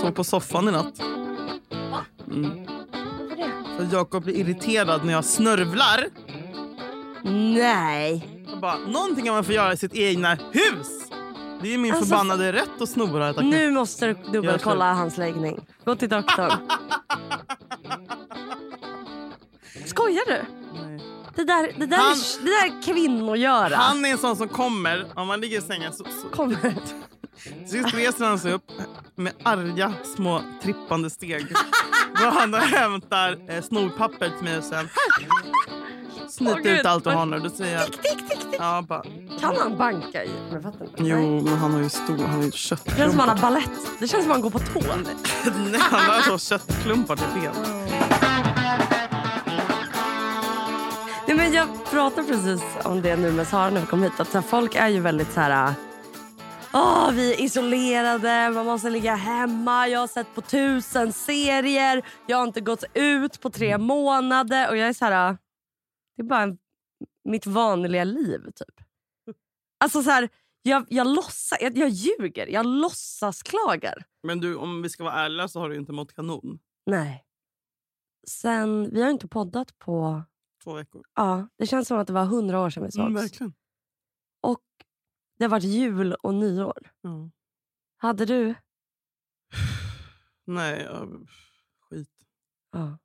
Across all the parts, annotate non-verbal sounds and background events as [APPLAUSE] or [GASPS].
sov på soffan i natt. Mm. Varför det? För Jakob blir irriterad när jag snörvlar. Nej. Jag bara, någonting kan man få göra i sitt egna hus. Det är min Alltså, förbannade rätt att snora. tack. Nu måste du dubbelkolla hans läggning. Gå till doktorn. [LAUGHS] Skojar du? Nej. Det där, det där, Han- är, det där är kvinnogöra. Han är en sån som kommer, om man ligger i sängen så, så, kommer. så reser han sig upp med arga små trippande steg. Går han och hämtar eh, snorpapper till mig och sen snyter ut allt du har nu. Då säger jag, Tick, tick, tick, tick. ja, bara, Kan han banka i med fötterna? Jo men han har ju stor, han har ju Det känns som han har ballett. Det känns som han går på tå. [LAUGHS] Nej, han har så köttklumpar till ben. Nej, men jag pratade precis om det nu med Sara när vi kom hit. Att så här, folk är ju väldigt så här... Åh, vi är isolerade, man måste ligga hemma. Jag har sett på tusen serier. Jag har inte gått ut på tre månader. Och jag är så här... Det är bara en, mitt vanliga liv, typ. Alltså så här, jag, jag, låtsas, jag, jag ljuger. Jag låtsas klagar. Men du, om vi ska vara ärliga så har du inte mått kanon. Nej. Sen, vi har inte poddat på... Två veckor. Ja, det känns som att det var hundra år sedan vi sågs. Mm, verkligen. Det har varit jul och nyår. Ja. Hade du? [SIGHS] Nej, ja, skit. Ja.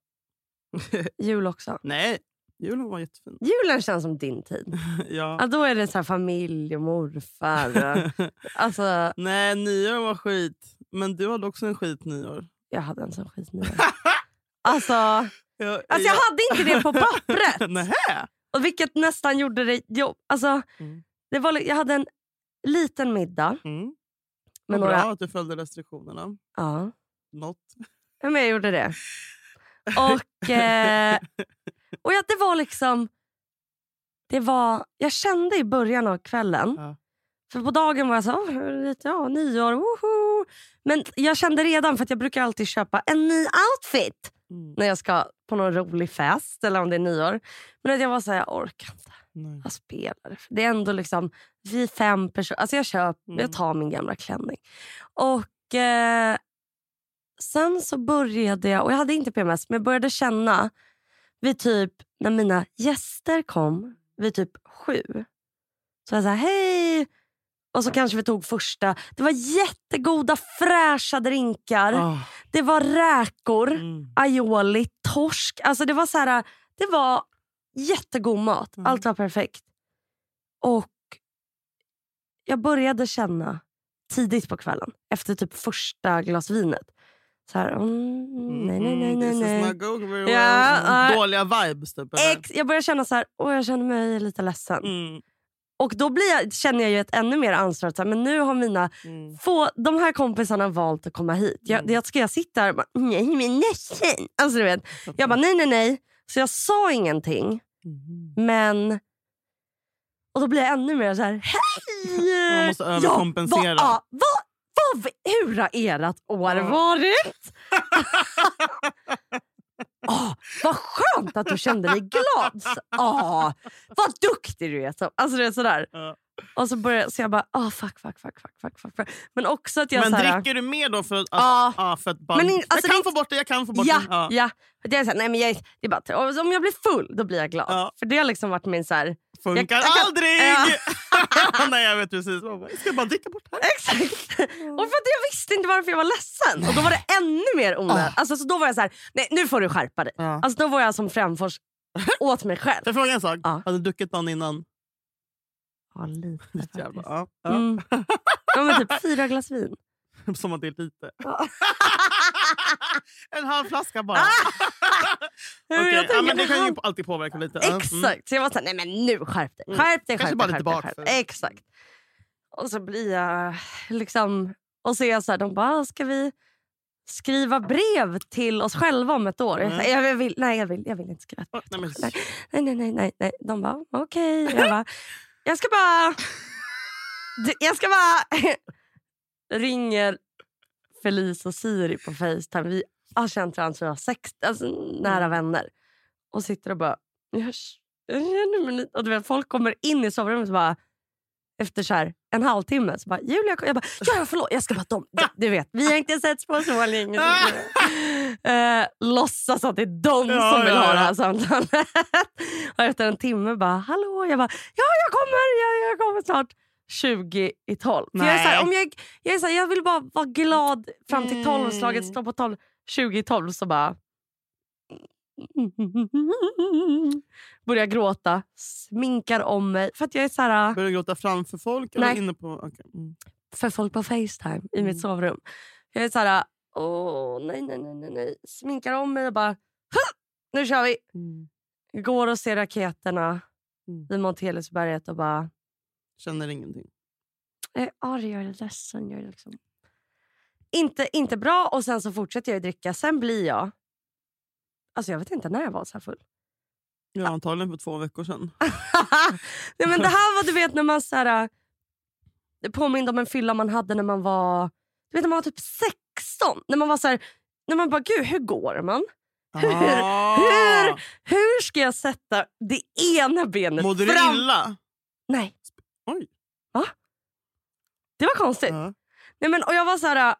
[LAUGHS] Jul också. Nej, julen var jättefin. Julen känns som din tid. [LAUGHS] ja. Ja, då är det så här familj och morfar. [LAUGHS] alltså, Nej, nyår var skit. Men du hade också en skit nyår. jag hade en sån skit nyår. Alltså, Jag, alltså jag hade inte det på pappret. Och vilket nästan gjorde det jobb. Alltså, Mm. det var, jag hade en liten middag. Mm. Med några, Bra att du följde restriktionerna. ja, Något. Ja, men jag gjorde det. [LAUGHS] Och, eh, och ja, det var liksom... Det var, jag kände i början av kvällen... Ja. För på dagen var jag så här, "Åh, lite, ja, nyår, woho! Men jag kände redan, för att jag brukar alltid köpa en ny outfit Mm. när jag ska på någon rolig fest eller om det är nyår. Men att jag var så här, jag orkar inte. Nej. Jag spelar. Det är ändå liksom, vi fem personer. Alltså jag, Mm. jag tar min gamla klänning. Och eh, Sen så började jag, och jag hade inte PMS, men jag började känna vid typ när mina gäster kom vid typ sju. Så jag sa hej. Och så kanske vi tog första. Det var jättegoda fräscha drinkar. Ah, Det var räkor mm. aioli, torsk. Alltså det var så här, det var jättegod mat. Mm. Allt var perfekt. Och jag började känna tidigt på kvällen, efter typ första glas vinet. Så här, mm, nej, nej, nej, nej. This is nej. not going very Ja, well. ja. Dåliga vibes typ. Ex, jag började känna så här, åh, jag känner mig lite ledsen. Mm. Och då blir jag, känner jag ju ett ännu mer ansvar. att Så här, men nu har mina Mm. få, de här kompisarna valt att komma hit. Jag, Mm. jag, ska jag sitta här och bara, nej men ledsen. Alltså, du vet. Jag bara, nej nej nej. Så jag sa ingenting. Mhm. Men... Och då blir jag ännu mer så här, hej! Man måste överkompensera. Ja, vad, ja, vad, vad, hur har ert år varit? [LAUGHS] Åh, vad skönt att du kände dig glad. Åh, vad duktig du är. Så, alltså det är sådär. Ja. Och så börjar jag, så jag bara, oh, fuck, fuck, fuck, fuck, fuck, fuck. Men också att jag Men så här, dricker du mer då för att... Ja. ja, för att bara, Men in- alltså, jag kan det- få bort det, jag kan få bort Ja, det. Ja. ja. Det är så här, nej, men jag, det är bara, om jag blir full, då blir jag glad. Ja. För det har liksom varit min så Funkar Jag- jag aldrig! Ja. [LAUGHS] nej, jag vet precis. Jag ska bara dricka bort här. Exakt. Och för att jag visste inte varför jag var ledsen. Och då var det ännu mer onödigt. Ah. Alltså, så då var jag så här, nej nu får du skärpa dig. Ja. Alltså, då var jag som Frändfors [LAUGHS] åt mig själv. Får jag fråga en sak? Ja. Hade du druckit dagen innan? Ja, lite faktiskt. [LAUGHS] Ja. Ja. Mm. Ja, men typ fyra glas vin. [LAUGHS] Som att det är lite. Ja. [LAUGHS] en halv flaska bara. [LAUGHS] Men Okej, jag ja, men det kan ju alltid påverka lite. Mm. Exakt. Så jag var såhär, nej men nu skärp dig. Mm. Skärp dig, skärp dig. skärp. Exakt. Och så blir jag liksom... Och så är jag så här, de bara, "Ah, ska vi skriva brev till oss själva om ett år? Jag, Mm. säger, jag vill, nej, jag vill, jag vill inte skriva ett Åh, brev. nej, men, Nej, nej, nej, nej. De bara, okej. Jag bara, jag ska bara... Jag ska bara... Ringer Felice och Siri på Facetime. Vi har känt varandra sedan vi var sex, alltså, nära vänner. Och sitter och bara... Jag, jag känner mig lite... Och du vet, folk kommer in i sovrummet och bara... efter så här, en halvtimme så bara “Julia, kom." jag bara “Ja, förlåt, jag ska bara dom. Ja, du vet, vi har inte setts på så länge”. [LAUGHS] eh, låtsas att det är de Ja, som vill ja, ha det ja. här samtalet. [LAUGHS] och efter en timme bara “Hallå?” Jag bara “Ja, jag kommer, jag, jag kommer snart”. 20 i 12. För jag, är så här, om jag, jag, är så här, jag vill bara vara glad fram till 12 slaget Mm. står på 12, 20 i 12 så bara... [LAUGHS] Börjar gråta, sminkar om mig. För att jag är så här, Börjar gråta framför folk? Eller Nej. inne på, okej. mm. för folk på Facetime i Mm. mitt sovrum. Jag är så här, åh nej, nej, nej, nej. Sminkar om mig och bara, "Huh! nu kör vi. Mm. Går och ser raketerna Mm. vid Monteliusberget och bara, Känner ingenting. jag är arg, jag är ledsen. Jag är liksom... inte, inte bra och sen så fortsätter jag dricka. Sen blir jag, alltså jag vet inte när jag var så här full. Ja, antagligen för två veckor sedan. [LAUGHS] Nej, men det här var du vet när man så här, det påminde om en fylla man hade när man var du vet, när man var typ 16. När man var så här, när man bara gud hur går man? Hur- Ah. hur- Hur ska jag sätta det ena benet Mådde du fram? illa? Nej. Oj. Va? Det var konstigt. Ja. Nej, men, och jag var så här,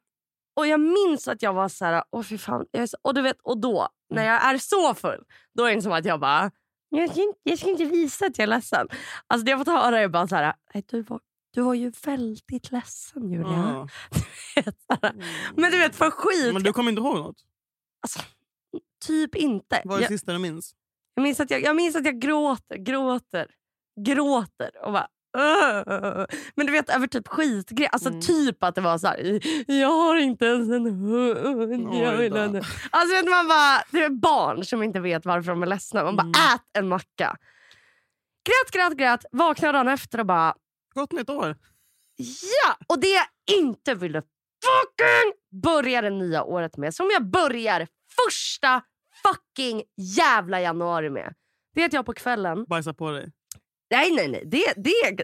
och jag minns att jag var så här, åh fy fan. Och, du vet, och då, när Mm. jag är så full, då är det som att jag bara, jag ska, inte, jag ska inte visa att jag är ledsen. Alltså det jag fått höra är bara så här, "Nej, du var, du var ju väldigt ledsen Julia. Ja. [LAUGHS] Här, Men du vet för skit, Men du kommer inte ihåg något? alltså, typ inte. Vad är det Jag, sista du minns? jag, minns att jag, jag minns att jag gråter, gråter, gråter och bara. Men du vet över typ skitgrejer. Alltså Mm. typ att det var så här. Jag har inte ens en hund. Jag vill en hund." Alltså vet man bara, det är barn som inte vet varför de är ledsna. Man bara Mm. ät en macka. Grät, grät, grät. Vaknar dagen efter och bara Gott nytt år! ja! Och det jag inte ville fucking börja det nya året med. Som jag börjar första fucking jävla januari med. Det är att jag på kvällen Bajsa på dig. Nej, nej, nej. Det, det, [LAUGHS]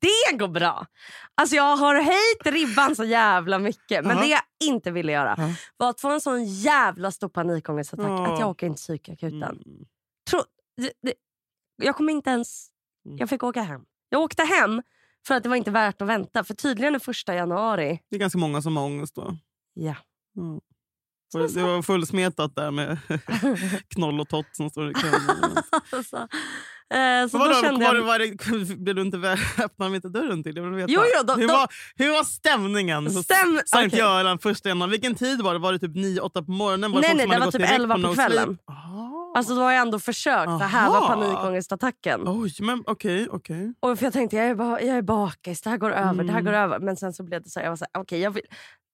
det går bra. Alltså Jag har höjt ribban så jävla mycket. Men Ja. det jag inte ville göra Ja. var att få en sån jävla stor panikångestattack Ja. att jag åker in till psykakuten. Mm. Tro, det, det, jag kom inte ens... Mm. Jag fick åka hem. Jag åkte hem för att det var inte värt att vänta. För tydligen är första januari... Det är ganska många som har ångest då. Ja. Mm. Det var fullsmetat där med [LAUGHS] [LAUGHS] knoll och tott som står i kön. Eh, så Vadå, då kände var, jag... var det, [LAUGHS] blev du inte [LAUGHS] öppnade de inte dörren till? Jag vill veta. Jo, jo, hur, var, hur var stämningen hos Stäm, Sankt okej. Göran första januari? Vilken tid var det? Var det typ 9-8 på morgonen? Var Nej, nej, det var typ direkt 11 på kvällen. Ah. Alltså då har jag ändå försökt att Aha. häva panikångestattacken. Oj, men okej, okej. Och för jag tänkte jag är, bara, jag är bakis, det här går över, det här Mm. går över. Men sen så blev det så här, jag var så här, okej, jag vill,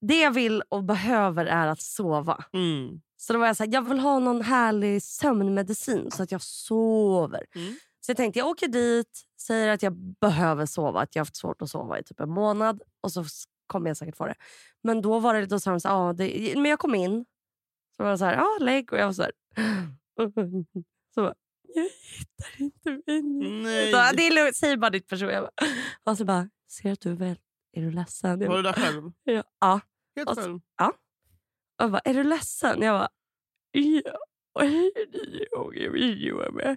det jag vill och behöver är att sova. Mm. Så då var jag så här, jag vill ha någon härlig sömnmedicin så att jag sover. Mm. Så jag tänkte jag åker dit, säger att jag behöver sova, att jag har haft svårt att sova i typ en månad och så kommer jag säkert få det. Men då var det de så här, ah, det, men jag kom in. Så var det så här, ja lägg och jag var så här. [GASPS] Så bara, jag hittar inte min Nej. så, det är lugnt, säg bara ditt person. Jag bara, [LAUGHS] och så bara, ser att du är väl, är du ledsen? Var du där själv? [LAUGHS] ja. ja. Helt Och så- själv? Och jag bara, är du ledsen? Jag bara, ja. Och hej, ni med.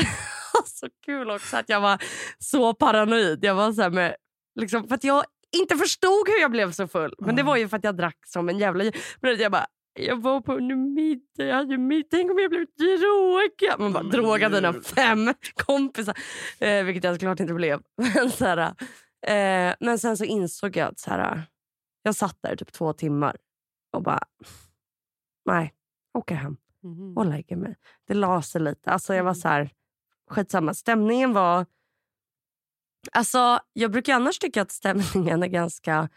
[LAUGHS] Så kul också att jag var så paranoid. Jag var så här med, liksom, för att jag inte förstod hur jag blev så full. Men det Mm. var ju för att jag drack som en jävla... Men jag bara, jag var på en middag, jag hade middag, tänk om jag blev drogad. Man bara, Men droga dina fem kompisar. Eh, vilket jag såklart inte blev. [LAUGHS] Men, så här, eh, men sen så insåg jag att så här, jag satt där typ två timmar och bara, nej, åker hem Mhm. och lägger mig. Det la sig lite. Alltså jag var Mm. så här, skitsamma. Stämningen var... Alltså, jag brukar annars tycka att stämningen är ganska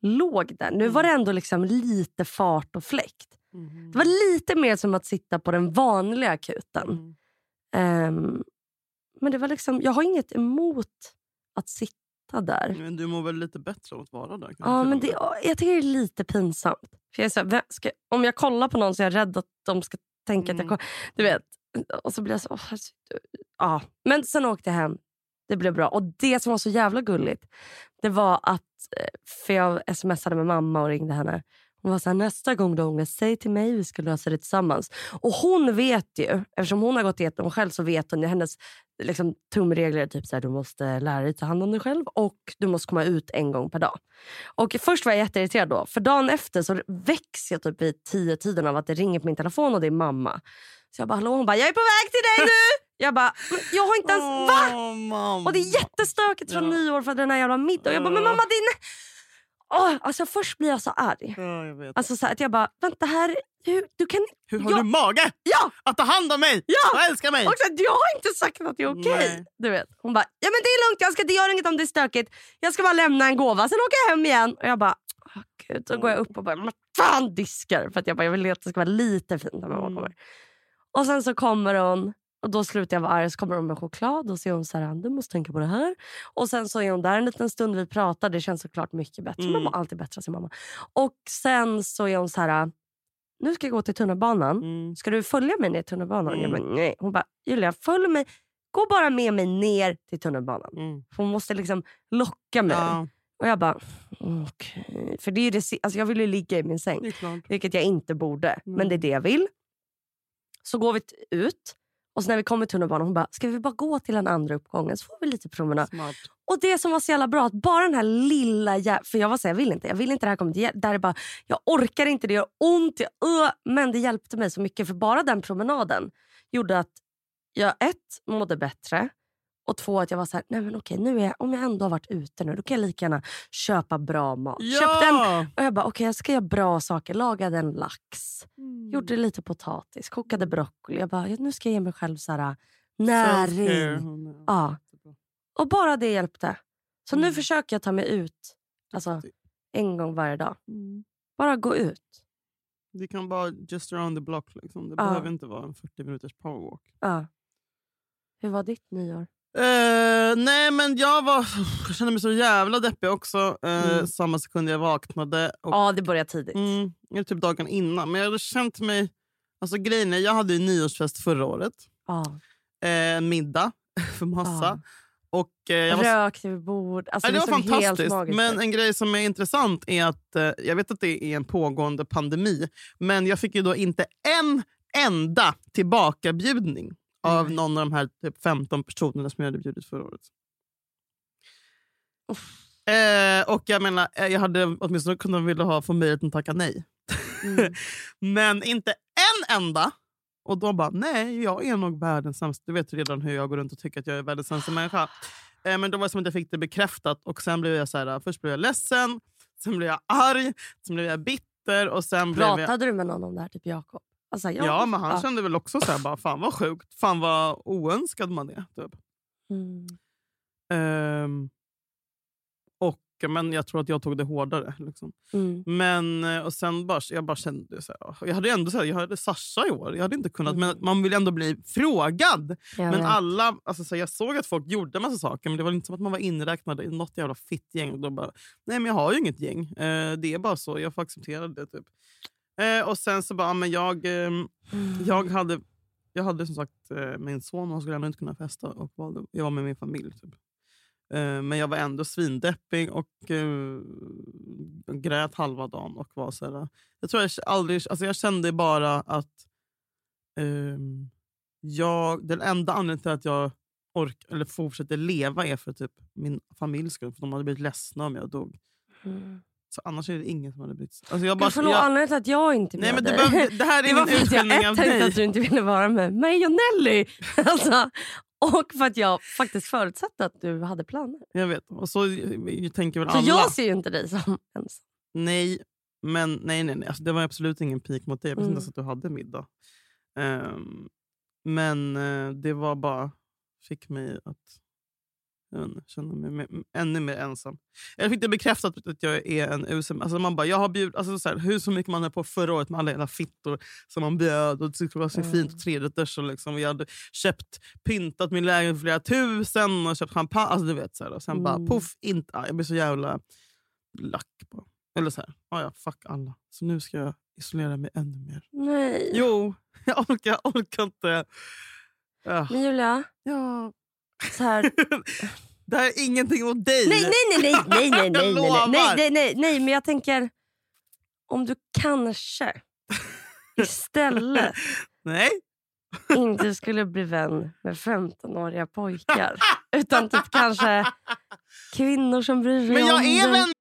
låg där. Nu var det ändå liksom lite fart och fläkt. Mhm. Det var lite mer som att sitta på den vanliga akuten. Mm. Ehm, men det var liksom, jag har inget emot att sitta där. Men du mår väl lite bättre av att vara där? Ja, men det, jag tycker det är lite pinsamt. För jag så här, ska, om jag kollar på någon så är jag rädd att de ska tänka att jag... Mm. ko- Du vet. Och så blir jag så... Oh, ja. Men sen åkte jag hem. Det blev bra. Och det som var så jävla gulligt det var att... Eh, för jag smsade med mamma och ringde henne. Hon var så här, nästa gång du ångrar, säg till mig, vi ska lösa det tillsammans. Och hon vet ju, eftersom hon har gått igenom själv så vet hon ju hennes liksom, tumregler är typ så här, du måste lära dig ta hand om dig själv och du måste komma ut en gång per dag. Och först var jag jätteirriterad då, för dagen efter så väcks jag typ vid tio tiden av att det ringer på min telefon och det är mamma. Så jag bara, hallå? Hon bara, jag är på väg till dig nu! [LAUGHS] Jag bara, jag har inte ens... Va? mamma. Och det är jättestökigt från Ja. nyår för den här jävla middagen. Jag bara, men mamma din... Åh, alltså först blir jag så arg. Ja, jag. Alltså så här, att jag bara, vänta här, hur, du kan... Hur har ja, du mage Ja! att ta hand om mig Ja! och älska mig? Och så, jag har inte sagt att det är okej. Du vet. Hon bara, ja men det är lugnt, jag ska inte göra inget om det är stökigt. Jag ska bara lämna en gåva, sen åker jag hem igen. Och jag bara, åh gud. Så går jag upp och bara, fan diskar. För att jag bara, jag vill att det ska vara lite fint när mamma Mm. kommer. Och sen så kommer hon och då slutar jag vara arg. Så kommer hon med choklad och så är hon så här, du måste tänka på det här. Och sen så är hon där en liten stund, vi pratar. Det känns såklart mycket bättre. Mm. Man mår alltid bättre av sin mamma. Och sen så är hon så här, nu ska jag gå till tunnelbanan. Mm. Ska du följa mig ner till tunnelbanan? Mm. Jag bara, nej. Hon bara, Julia följ mig. Gå bara med mig ner till tunnelbanan. Mm. Hon måste liksom locka mig. Ja, Och jag bara, okej. För det är ju det, si- alltså jag vill ju ligga i min säng. Vilket jag inte borde. Men Mm. det är det jag vill. Så går vi ut. Och så när vi kommer till tunnelbanan hon bara, ska vi bara gå till den andra uppgången så får vi lite promenad. Smart. Och det som var så jävla bra, att bara den här lilla jä- För jag var så här, jag vill inte, jag vill inte det här kommer till. Där är bara, jag orkar inte, det gör ont. Jag, uh, men det hjälpte mig så mycket. För bara den promenaden gjorde att jag ett, mådde bättre. Och två, att jag var så här, nej men okej, nu är jag, om jag ändå har varit ute nu, då kan jag lika gärna köpa bra mat. Köpte en, Ja! och jag bara, okej jag ska göra bra saker. Lagade en lax. Mm. Gjorde lite potatis, kokade broccoli. Jag bara, nu ska jag ge mig själv så här, Self-care. näring. Är- Ja. Och bara det hjälpte. Så nu Mm. försöker jag ta mig ut alltså, en gång varje dag. Mm. Bara gå ut. Det kan vara just around the block. Liksom. Det Ja. behöver inte vara en 40 minuters powerwalk. Ja. Hur var ditt nyår? Eh, nej men jag var jag kände mig så jävla deppig också. eh, Mm. Samma sekund jag vaknade. Och, Ja, det började tidigt. mm, typ dagen innan. Men jag hade känt mig... Alltså grejen är, jag hade ju nyårsfest förra året. Ja. En middag [LAUGHS] för massa. Ja. Och, jag var Rökte vid bord. Alltså, Ja, det var fantastiskt. Men en grej som är intressant är att jag vet att det är en pågående pandemi. Men jag fick ju då inte en enda tillbakabjudning av Nej. någon av de här typ 15 personerna som jag hade bjudit förra året. Eh, och jag menar, eh, jag hade åtminstone kunnat vilja ha få möjligheten att tacka nej. Mm. [LAUGHS] Men inte en enda. Och då bara, nej, jag är nog världens sämsta. Du vet redan hur jag går runt och tycker att jag är världens sämsta människa. Eh, men då var det som att jag fick det bekräftat. Och sen blev jag så här, först blev jag ledsen, sen blev jag arg, sen blev jag bitter och sen blev jag... Pratade du med någon om det här? Typ Jakob? Alltså, Ja, men han ja. kände väl också så här, bara, fan vad sjukt. Fan vad oönskad man är. Typ. Mm. Ehm, och, men jag tror att jag tog det hårdare. Liksom. Mm. Men eh, och sen bara, jag bara kände så här, jag hade ändå så här, jag hade Sasha i år. Jag hade inte kunnat, Mm. men man vill ändå bli frågad. Jag men vet. alla, alltså, så här, jag såg att folk gjorde massa saker men det var inte som att man var inräknad i något jävla fitt gäng. Då bara, Nej men jag har ju inget gäng. Eh, det är bara så, jag får acceptera det. Typ. Eh, och sen så bara, men jag, Mm. jag hade jag hade som sagt eh, min son och han skulle ändå inte kunna festa. Och valde, jag var med min familj. Typ. Eh, men jag var ändå svindeppig och eh, grät halva dagen. Och var så här, jag, tror jag, aldrig, alltså jag kände bara att ehm, jag, den enda anledningen till att jag ork, eller fortsätter leva är för typ min familjs skull. För de hade blivit ledsna om jag dog. Mm. Så annars är det ingen som hade blivit... Alltså jag bara, Gud, förlåt, jag, anledningen till att jag inte nej, men det, det här är [LAUGHS] Det var för att jag utskällning av ett tänkte att du inte ville vara med mig och Nelly. [LAUGHS] Alltså, och för att jag faktiskt förutsatte att du hade planer. Jag vet. Och så eh, tänker väl Så alla. jag ser ju inte dig som ensam. Nej, men nej, nej, nej. Alltså, det var absolut ingen pik mot dig. Jag visste Mm. inte ens att du hade middag. Ehm, men eh, det var bara fick mig att jag känna mig mer, ännu mer ensam. Jag fick det bekräftat att jag är en usel... Alltså man bara, jag har bjud, alltså så här, hur så mycket man höll på förra året med alla jävla fittor som man bjöd och det vara så Mm. fint och. Och liksom, jag hade köpt, pyntat min lägenhet för flera tusen och köpt champagne. Alltså, du vet, så här, och sen bara Mm. poff, inte, jag blir så jävla lack på. Eller så här, ah, ja, fuck alla. Så nu ska jag isolera mig ännu mer. Nej. Jo, [LAUGHS] jag orkar, jag orkar inte. Ja. Men Julia, Ja. så här, [LAUGHS] Det här är ingenting mot dig. Nej, nej, nej, nej, nej, nej, [LAUGHS] nej, nej, nej, nej, nej, nej, nej, men jag tänker om du kanske [LAUGHS] istället Nej. inte skulle bli vän med 15-åriga pojkar. Utan typ kanske kvinnor som bryr sig Men jag om är vän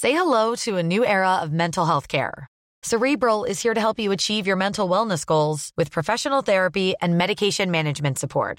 Say hello to a new era of mental health care. Cerebral is here to help you achieve your mental wellness goals with professional therapy and medication management support.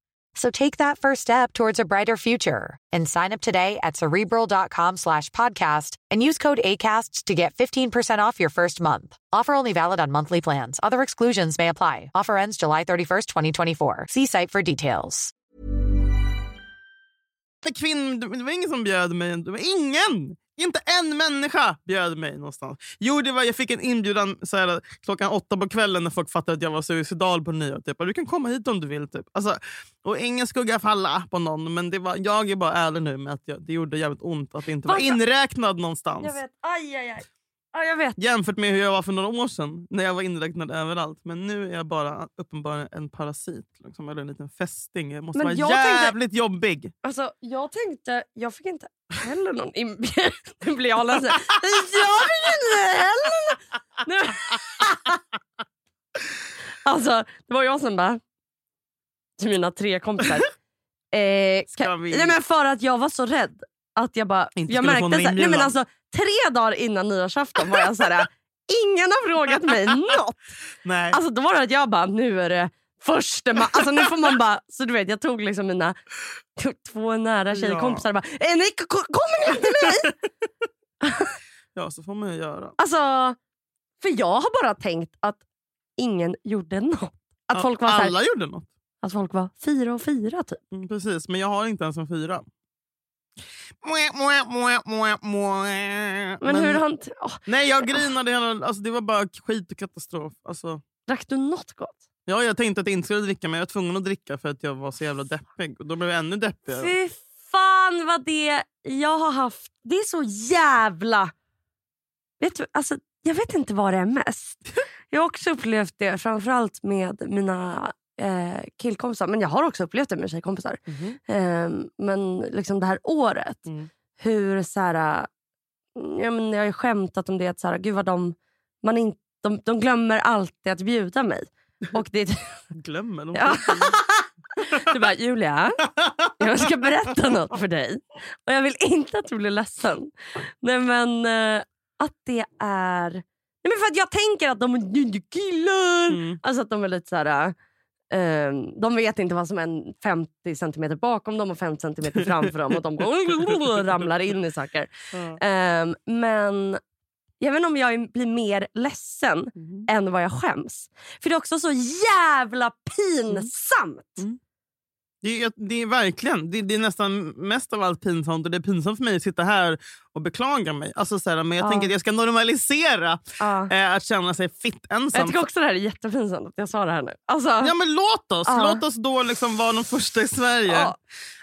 So take that first step towards a brighter future and sign up today at cerebral.com slash podcast and use code ACAST to get 15% off your first month. Offer only valid on monthly plans. Other exclusions may apply. Offer ends July 31st, 2024. See site for details. kvinn, det var ingen som bjöd. Det var ingen! Inte en människa bjöd mig någonstans. Jo, det var, jag fick en inbjudan så här, klockan åtta på kvällen när folk fattade att jag var suicidal på nyår. Typ. Du kan komma hit om du vill. Typ. Alltså, och ingen skugga falla på någon, men det var, jag är bara ärlig nu med att jag, det gjorde jävligt ont att inte vara inräknad någonstans. Jag vet. Aj, aj, aj. Ja, jag vet. Jämfört med hur jag var för några år sedan när jag var inräknad överallt. Men nu är jag bara uppenbarligen en parasit. Liksom, eller en liten fästing. Jag måste Men vara jag tänkte- jävligt jobbig. Alltså, jag tänkte... Jag fick inte heller någon inbjudan. Nu blir jag ledsen. Jag fick inte heller någon... [LAUGHS] Alltså, det var jag som bara... Till mina tre kompisar. [LAUGHS] Eh, kan, nej, men för att jag var så rädd. Att jag bara... Inte jag märkte så här, nej, men alltså, Tre dagar innan nyårsafton var jag så här... [LAUGHS] Ingen har frågat mig något. [LAUGHS] Nej. Alltså då var det att jag bara, nu är det första ma- Alltså nu får man bara, så du vet jag tog liksom mina två nära tjejkompisar och bara, eh, nej, kommer ni till mig? [LAUGHS] ja, så får man ju göra. Alltså, för jag har bara tänkt att ingen gjorde något. Att Ja, folk var, så här, Alla gjorde något. att folk var fyra och fyra typ. Mm, precis, men jag har inte ens en fyra. Mwah. Men, hur han... åh, Nej, jag grinade. Hela, alltså, det var bara skit och katastrof. Alltså, drack du något gott? ja, jag tänkte att jag inte skulle dricka, men jag var tvungen att dricka för att jag var så jävla deppig. Och då blev jag ännu deppigare. Fy fan vad det jag har haft. Det är så jävla... Vet du, alltså, jag vet inte vad det är mest. [LAUGHS] Jag har också upplevt det framförallt med mina eh, killkompisar. Men jag har också upplevt det med tjejkompisar. Mhm. Eh, men liksom det här året. Mm. Hur så här, ja, men Jag har ju skämtat om det. Att så här, gud vad de, man in, de, de glömmer alltid att bjuda mig. Och det, [LAUGHS] Glömmer de Ja. [LAUGHS] du bara, Julia, jag ska berätta något för dig. Och jag vill inte att du blir ledsen. Nej men eh, att det är... Nej, men för att jag tänker att de är killar. Mm. Alltså att de är lite så här... eh, de vet inte vad som är 50 centimeter bakom dem och 50 centimeter framför dem. Och de [LAUGHS] ramlar in i saker. Eh, men jag vet inte om jag blir mer ledsen Mhm. än vad jag skäms. För det är också så jävla pinsamt. Mm. Det är, det är verkligen, det, det är nästan mest av allt pinsamt. Och det är pinsamt för mig att sitta här och beklaga mig. Alltså, så här, men jag Ja. tänker att jag ska normalisera Ja. eh, att känna sig fitt ensam. Jag tycker också det här är jättepinsamt att jag sa det här nu. Alltså, Ja men låt oss! Ja. Låt oss då liksom vara de första i Sverige.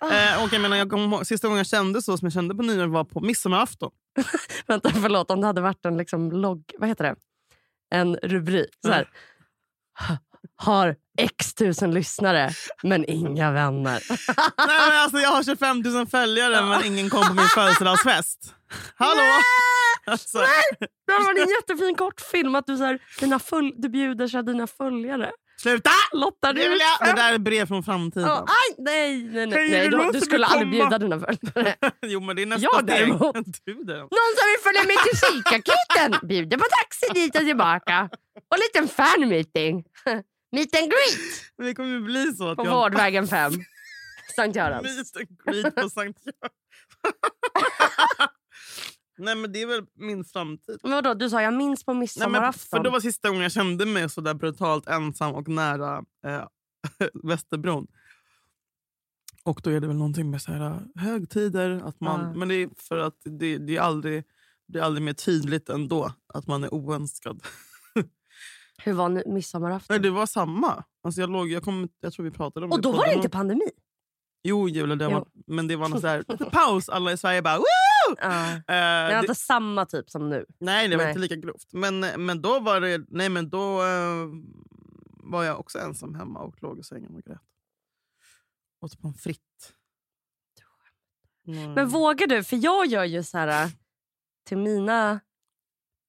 Ja. Eh, och jag menar, jag kom, sista gången jag kände så som jag kände på nyår var på midsommarafton. [LAUGHS] Vänta, förlåt. Om det hade varit en liksom logg... Vad heter det? En rubrik. Så här. Har x tusen lyssnare, men inga vänner. [LAUGHS] Nej, men alltså, jag har 25 000 följare men ingen kom på min födelsedagsfest. Hallå! Alltså, Det hade varit en jättefin kortfilm att du, så här, dina full, du bjuder så dina följare. sluta! Lottar Det, du jag, det där är brev från framtiden. Ja, aj, nej, nej, nej. Nej du du, skulle aldrig bjuda dina följare. [LAUGHS] Jo men det är nästa Jag steg. däremot. [LAUGHS] Du däremot. Någon som vill följa med till kikakuten bjuder på taxi dit och tillbaka. Och en liten fan meeting. Meet and greet Det kommer ju bli så att på jag... Vårdvägen 5. [LAUGHS] Sankt Görans. Meet and greet på Sankt Göran. [LAUGHS] Nej men det är väl min framtid. Men vadå, du sa jag minns på Nej, men midsommarafton. för det var sista gången jag kände mig så där brutalt ensam och nära eh, [LAUGHS] Västerbron. Och då är det väl någonting med så här, högtider. Att man, Ja. Men det är för att det, det är aldrig blir aldrig mer tydligt ändå att man är oönskad. Hur var midsommarafton? Nej, det var samma. Alltså jag, låg, jag, kom, jag tror vi pratade om och då på var det inte pandemi? Jo, Julia, det Jo. var, men det var någon så här, lite [LAUGHS] paus. Alla i Sverige bara Woo! Ja. Eh, Det var det, inte samma typ som nu. nej, det var nej. inte lika grovt. Men, men då var det, nej, men då eh, var jag också ensam hemma och låg i sängen och grät. Åt pommes frites. Mm. Men vågar du? För jag gör ju så här äh, till mina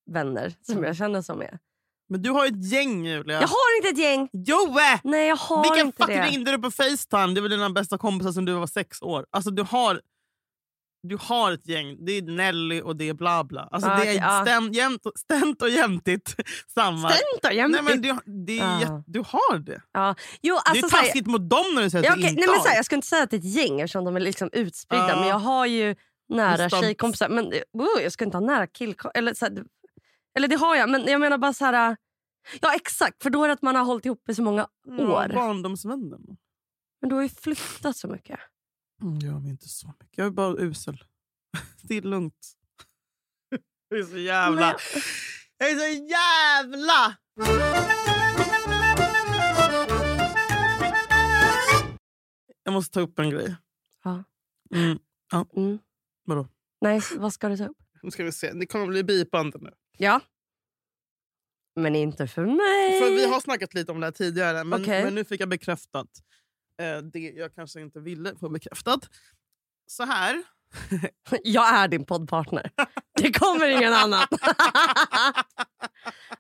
vänner som jag känner som är. Men du har ju ett gäng, Julia. Jag har inte ett gäng! Joe! Nej, jag har Vilka inte fucking det. ringde du på Facetime? Det var dina bästa kompisar som du var sex år. Alltså du har, du har ett gäng. Det är Nelly och det är bla bla. Alltså Ah, det är ah. stämt, jämt, stämt och jämtigt [LAUGHS] samma. Stämt då, jämt. Nej, men du, det är Ah. du har det. ja. Jo, det alltså, är så här- taskigt mot dem när du säger Ja, att du inte nej, men har. här, jag ska inte säga att det är ett gäng eftersom de är liksom utspridda. Men jag har ju nära Just tjejkompisar. Men oh, jag ska inte ha nära killkompisar. Eller, det har jag, men jag menar bara så här... Ja exakt, för då är det att man har hållit ihop i så många Ja, år. barndomsvännen. Men du har ju flyttat så mycket. Mm, jag är inte så mycket. Jag är bara usel. [LAUGHS] Det är lugnt. [LAUGHS] Jag är så jävla... Men- Jag är så jävla... Jag måste ta upp en grej. Ja. Mm. Mm. Vadå? Nej, vad ska du ta upp? Nu ska vi se. Det kommer bli bipande nu. Ja. Men inte för mig. För vi har snackat lite om det här tidigare, men, Okej. men nu fick jag bekräftat eh, det jag kanske inte ville få bekräftat. Så här. [LAUGHS] Jag är din poddpartner. [LAUGHS] Det kommer ingen annan. [LAUGHS]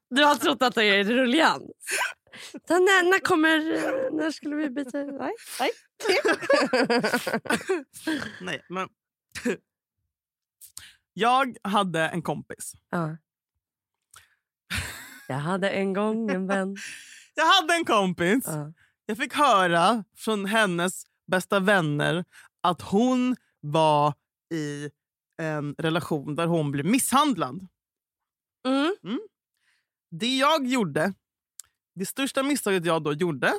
Du har trott att det är rullians. Så När, när kommer... När skulle vi byta? Nej. Nej. Nej, men... jag hade en kompis. Ja. Jag hade en gång en vän. [LAUGHS] Jag hade en kompis. Ja. Jag fick höra från hennes bästa vänner att hon var i en relation där hon blev misshandlad. Mm. Det jag gjorde, det största misstaget jag då gjorde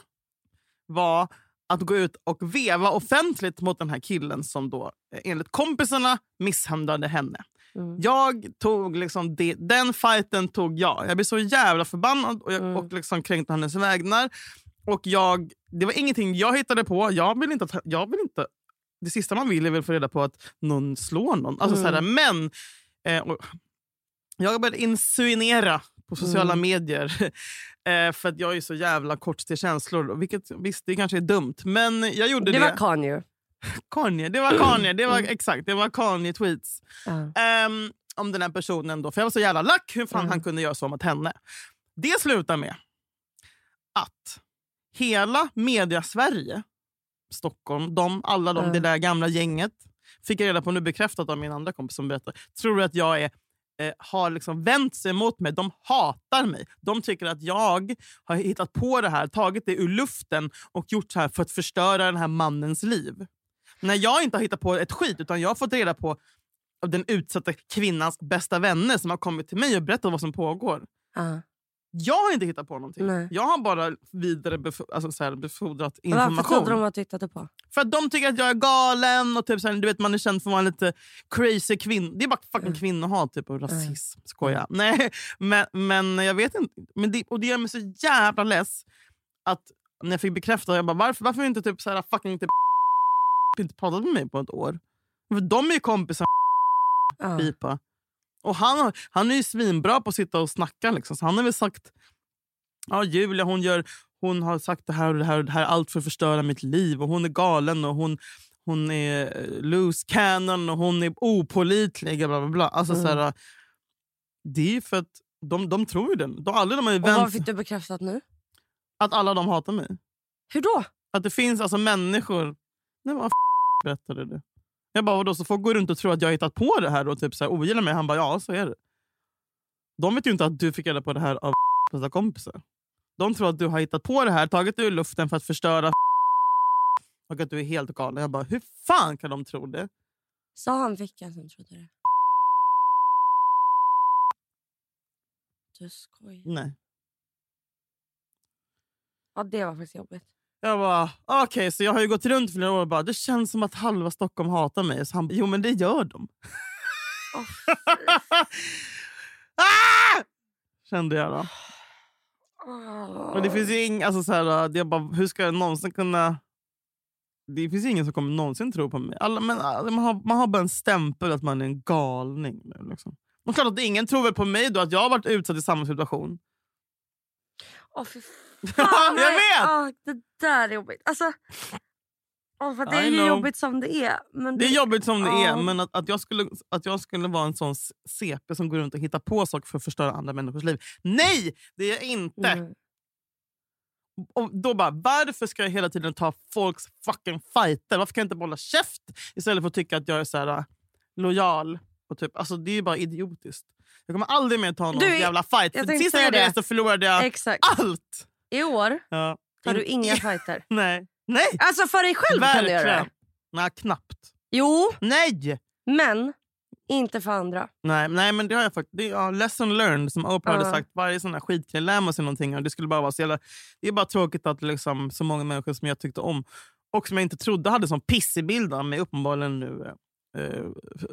var att gå ut och veva offentligt mot den här killen som då eh, enligt kompisarna misshandlade henne. Mm. Jag tog liksom det, den fighten tog jag. Jag blev så jävla förbannad och, jag, Mm. och liksom kränkte hennes vägnar. Och jag, det var ingenting jag hittade på. Jag vill inte att, jag vill inte, det sista man vill är väl få reda på att någon slår någon. Alltså, Mm. såhär, men eh, jag började insinuera på sociala Mm. medier. [LAUGHS] eh, för att jag är så jävla kort till känslor. Vilket visst, det kanske är dumt. Men jag gjorde det. Det var Kanye. [LAUGHS] Kanye, det var Kanye. Det var, Mm. Exakt, det var Kanye-tweets. Ja. Ehm, om den här personen. Då. För Jag var så jävla lack hur fan Mm. han kunde göra så mot henne. Det slutar med att hela media-Sverige, Stockholm, de, alla de, Mm. det där gamla gänget, fick jag reda på nu bekräftat av min andra kompis som berättar, tror att jag är eh, har liksom vänt sig mot mig. De hatar mig. De tycker att jag har hittat på det här, tagit det ur luften och gjort så här för att förstöra den här mannens liv. När jag inte har hittat på ett skit, utan jag har fått reda på av den utsatta kvinnans bästa vänner som har kommit till mig och berättat vad som pågår. Ja. Jag har inte hittat på någonting. Nej. Jag har bara vidare bef- alltså befordrat Varför trodde information. de att du hittade på? För att de tycker att jag är galen och typ så här, du vet, man är känd för att vara lite crazy kvinna. Det är bara fucking Mm. kvinnohat typ, och rasism. Skojar. Nej, men, men jag vet inte. Men det, och det gör mig så jävla less att när jag fick bekräfta, jag bara, varför, varför inte typ så här, fucking typ, inte pratat med mig på ett år? För de är ju kompisar Ja. pipa. Och han, han är ju svinbra på att sitta och snacka. Liksom. Så han har väl sagt ja, Julia hon, gör, hon har sagt det här och det här och det här. Allt för att förstöra mitt liv. Och Hon är galen och hon, hon är eh, loose cannon och hon är opålitlig. Bla, bla, bla. Alltså, Mm. så här, det är ju för att de, de tror ju den. De, alla de har ju Och vad fick du bekräftat nu? att alla de hatar mig. Hur då? Att det finns alltså människor... Nej, vad berättade du? Jag bara, vadå, så folk går runt och tror att jag har hittat på det här och typ så här, ogillar mig. Han bara, ja så är det. De vet ju inte att du fick reda på det här av [LAUGHS] bästa kompisar. De tror att du har hittat på det här, tagit det ur luften för att förstöra [LAUGHS] och att du är helt galen. Jag bara, hur fan kan de tro det? Sa han vilka som trodde det? Du skojar. Nej. Ja, det var faktiskt jobbigt. Jag bara, okej, så jag har ju gått runt flera år och bara, det känns som att halva Stockholm hatar mig. Så han bara, jo men det gör de. Åh, [LAUGHS] ah! Kände jag då. åh. Men det finns ju ing, alltså så här, är bara, hur ska jag någonsin kunna... Det finns ingen som kommer någonsin tro på mig. Alla, men, alltså, man, har, man har bara en stämpel att man är en galning. Nu, liksom. Och klart att ingen tror väl på mig då att jag har varit utsatt i samma situation. Åh, fan. Jag vet! åh, det där är jobbigt. Alltså, åh, för det är I ju know. jobbigt som det är. Men Det är jobbigt som det Ja. är, men att, att, jag skulle, att jag skulle vara en sån CP som går runt och hittar på saker för att förstöra andra människors liv. Nej, det är jag inte! Mm. Och då bara, varför ska jag hela tiden ta folks fucking fighter? Varför kan jag inte bara hålla käft istället för att tycka att jag är så här, äh, lojal? Och typ, alltså, det är ju bara idiotiskt. Jag kommer aldrig mer ta någon Du, jävla fight. För sist jag gjorde det. det så förlorade jag Exakt. allt. I år Ja. tar du In- inga [LAUGHS] fighter. Nej. Nej. Alltså för dig själv kan du göra det. Verkligen. Nej, knappt. Jo, Nej! men inte för andra. Nej, nej men det har jag faktiskt. Det är ja, lesson learned som Oprah Ja. hade sagt. Varje sån här skitkille lär man sig någonting. Och det skulle bara vara så jävla, Det är bara tråkigt att liksom, så många människor som jag tyckte om och som jag inte trodde hade sån pissig bild av mig uppenbarligen nu eh,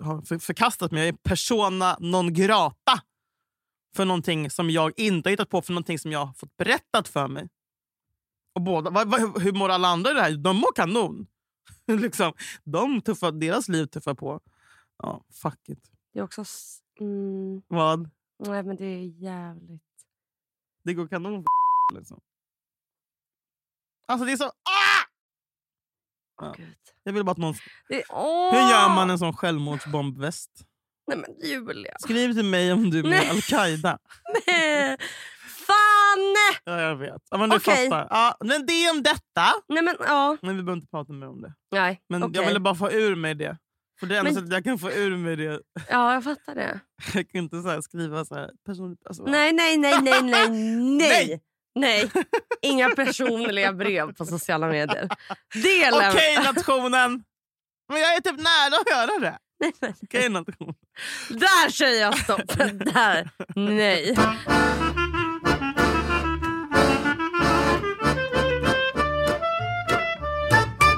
har för, förkastat mig. Jag är persona non grata för någonting som jag inte har hittat på, för någonting som jag har fått berättat för mig. Och båda, vad, vad, hur mår alla andra i det här? De mår kanon. [LAUGHS] liksom, de tuffar, deras liv tuffar på. Ja, fuck it. Det är också... Mm, Vad? nej, men det är jävligt... Det går kanon för [LAUGHS] liksom. Alltså det är så... Ah! Ja. Jag vill bara att någon... Det, åh! Hur gör man en sån självmordsbombväst? Nej men Julia. Skriv till mig om du är med Al-Qaida. [LAUGHS] Fan! Ja, jag vet. Ja, men du Okej. fattar. Ja, men det är om detta. Nej men ja. Men vi behöver inte prata mer om det. Nej, Men okej. jag ville bara få ur mig det. För det är enda Men- sättet jag kan få ur mig det. Ja, jag fattar det. [LAUGHS] Jag kan inte så här skriva så här personligt. Alltså, Nej, nej, nej, nej, nej, [LAUGHS] nej. Nej. Nej. Inga personliga brev på sociala medier. Det lämnar... Okej nationen! Men jag är typ nära att göra det. Nej, men- Okej. Där säger jag stopp. Där. Nej.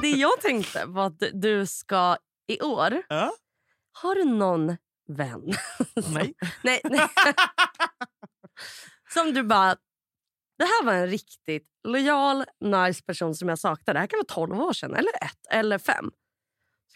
Det jag tänkte var att du ska i år... Ja? Har du någon vän? Nej. nej, nej. Som du bara... Det här var en riktigt lojal, nice person som jag saknade. Det här kan vara 12 år sedan, eller ett, eller fem.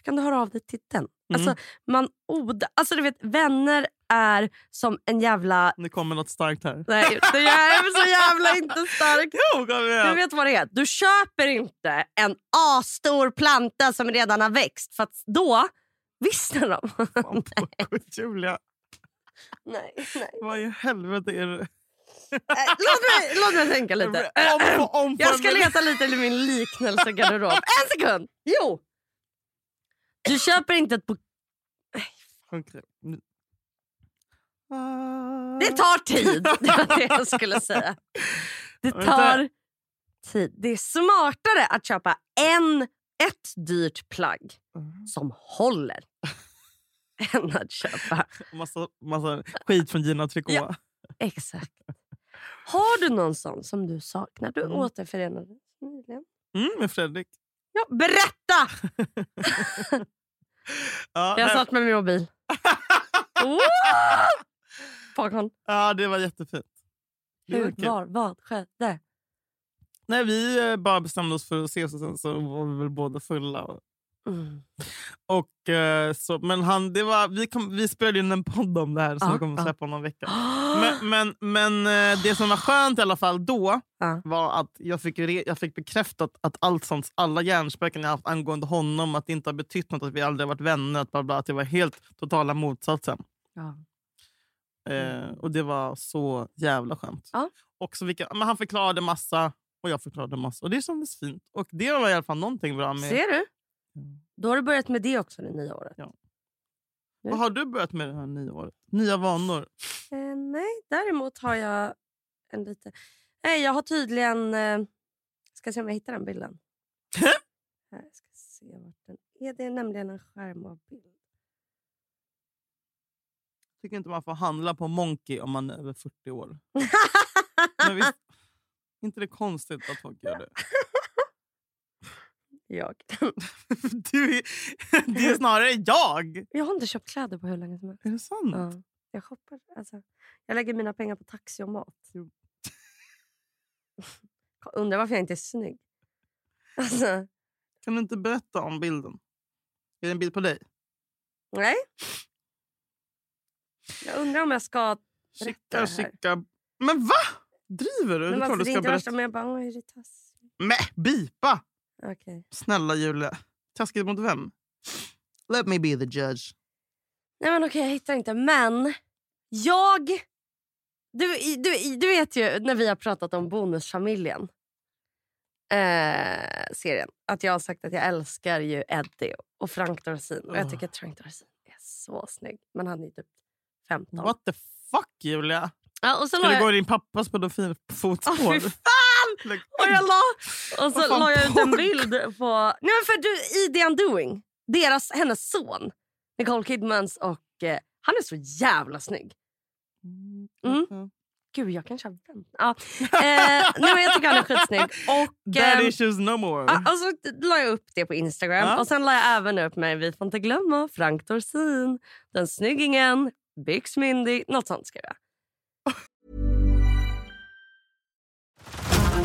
Kan du höra av dig till den. Mm. Alltså, man oda, alltså du vet, vänner är som en jävla... Det kommer något starkt här. Nej, det är så jävla [LAUGHS] inte starkt. Jo, kom Du igen. vet vad det är? Du köper inte en asstor planta som redan har växt för då vissnar de. Fan [LAUGHS] Julia, nej, nej. vad i helvete är det? Äh, Låt mig, låt mig tänka lite. [LAUGHS] Om, om, Jag ska leta lite i min liknelsegarderob. En sekund! Jo! Du köper inte ett... Nu- Ah. Det tar tid. [LAUGHS] [LAUGHS] Det var det jag skulle säga. Det tar tid. Det är smartare att köpa en, ett dyrt plagg som håller [LAUGHS] än att köpa... Massa, massa skit från Gina Tricot. Ja. Exakt. Har du någon sån som du saknar? Du Mm. återförenades nyligen. Mm, med Fredrik. Ja, berätta! [LAUGHS] Ja, Jag satt med min mobil. [LAUGHS] Popcorn. ja, det var jättefint. Det var Hur, kul. var, vad skedde? Nej, vi eh, bara bestämde oss för att ses och sen så var vi väl båda fulla. Och, Mm. och, eh, så, men han, det var, vi, kom, vi spelade in en podd om det här som vi kommer att släppa om någon vecka. [GASPS] Men, men, men eh, det som var skönt i alla fall då Ja. var att jag fick, re- jag fick bekräftat att allt sånt, alla hjärnspöken jag haft angående honom, att det inte har betytt något, att vi aldrig har varit vänner, att, bla bla, att det var helt totala motsatsen. Ja. Eh, och det var så jävla skönt. Och så vilka, men han förklarade massa och jag förklarade massa. Och det kändes fint. Och det var i alla fall någonting bra med... Ser du? Då har du börjat med det också det nya året. Ja. Nu. Vad har du börjat med det här nya året? Nya vanor? Eh, nej, däremot har jag en lite... Nej, jag har tydligen... Eh... Ska se om jag hittar den bilden. här, ska se vart den är. Det är nämligen en skärmavbild. tycker inte man får handla på Monkey om man är över 40 år. [LAUGHS] Men visst, inte det konstigt att folk gör det? [LAUGHS] Jag. [LAUGHS] Du är, det är snarare jag. Jag har inte köpt kläder på hur länge som helst. Är det sant? Ja. Jag shoppar. Alltså, jag lägger mina pengar på taxi och mat. Jo. Undrar varför jag inte är snygg. [LAUGHS] Alltså, Kan du inte berätta om bilden? Är det en bild på dig? nej. Jag undrar om jag ska... Berätta det här. Men va? Driver du? Men Det är det inte värsta, men jag bara, oj, är taskigt? Mäh, bipa! Okej. Snälla Julia. Taskigt mot vem? Let me be the judge. Nej men okej, jag hittar inte. Men jag... Du, du, du vet ju när vi har pratat om Bonusfamiljen. Eh, serien. Att jag har sagt att jag älskar ju Eddie och Frank Dorsin. Och jag tycker att Frank Dorsin är så snygg. Men han är typ 15. What the fuck Julia? Ja, och så Ska du gå jag... i din pappas pedofilfotspår? Fan! [LAUGHS] Och, jag la, och så la jag ut en bild på... Nej, men för du, I The Undoing, deras, hennes son, Nicole Kidmans och... Eh, han är så jävla snygg. Mm. Ja. Gud, jag kanske har vänt. Ja. Eh, [LAUGHS] nej, jag tycker han är skitsnygg. Och, Daddy ehm, issues no more. ja, och så la jag upp det på Instagram. Ja. Och Sen la jag även upp mig, vi får inte glömma, Frank Dorsin, den snyggingen, Byx Mindy. Något sånt skrev jag.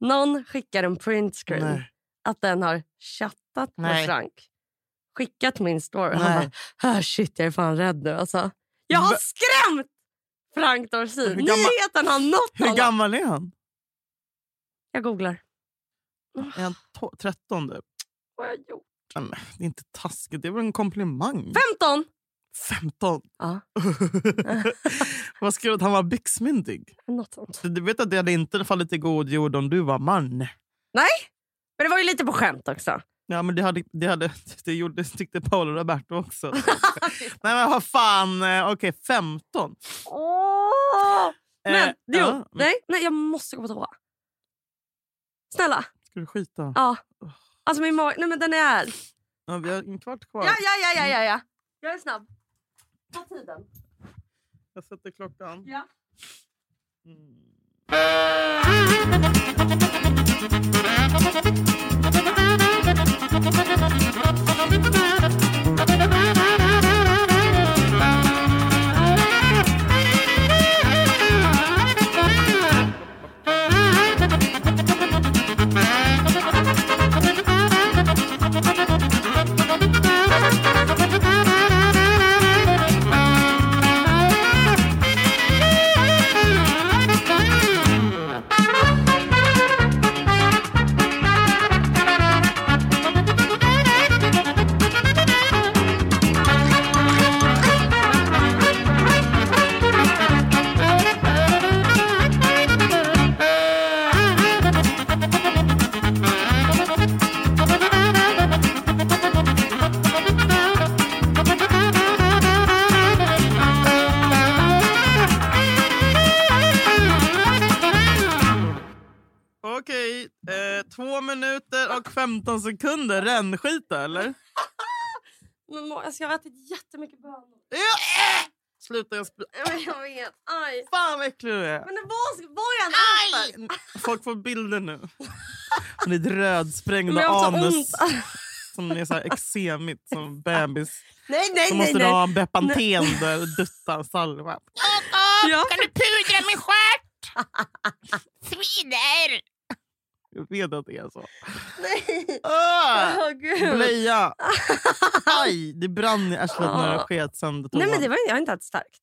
Någon skickar en printscreen Nej. att den har chattat med Nej. Frank. Skickat min story. Han Nej. bara, ah, shit jag är fan rädd nu. Alltså, jag har Va- skrämt Frank Dorsin. Hur Nyheten har nått Hur honom. gammal är han? Jag googlar. Är han to- 13? typ? Vad har jag gjort? Nej, men Det är inte taskigt, det är väl en komplimang. 15! 15? Ja, [LAUGHS] Vad skrev att han var byxmyndig? något sånt. Du vet att det hade inte fallit i god jord om du var man. Nej, men det var ju lite på skämt också. Ja, men det, hade, det, hade, [LAUGHS] det gjorde, tyckte Paolo Roberto också. [LAUGHS] Nej men vad fan, eh, okej 15. Åh! Men Eh, jo, ja. nej, nej, jag måste gå på toa. Snälla. Ska du skita? Ja. Alltså min mage, nej men den är... Ja, vi har en kvart kvar. Ja, ja, ja, ja, ja, ja. Jag är snabb. Ta tiden. Jag sätter klockan. Ja. Mm. Och 15 sekunder. Rännskita eller? [LAUGHS] Men, må- alltså, jag har ätit jättemycket bönor. Sluta, jag vet. Aj. Fan vad äcklig du är. Men det var, var jag en äter? Folk får bilder nu. Och ditt rödsprängda [LAUGHS] så anus [LAUGHS] som är så här eksemigt som bebis. Nej, Så nej, nej. måste du nej. ha en Bepanten och dutta salva. Ja. Kan du pudra min stjärt? Svider! Jag vet att det är så. nej. Åh! Åh, gud. Blöja! [LAUGHS] Aj, det brann i arslet när jag Ah. sket sönder Nej, men det var, jag har inte ätit starkt.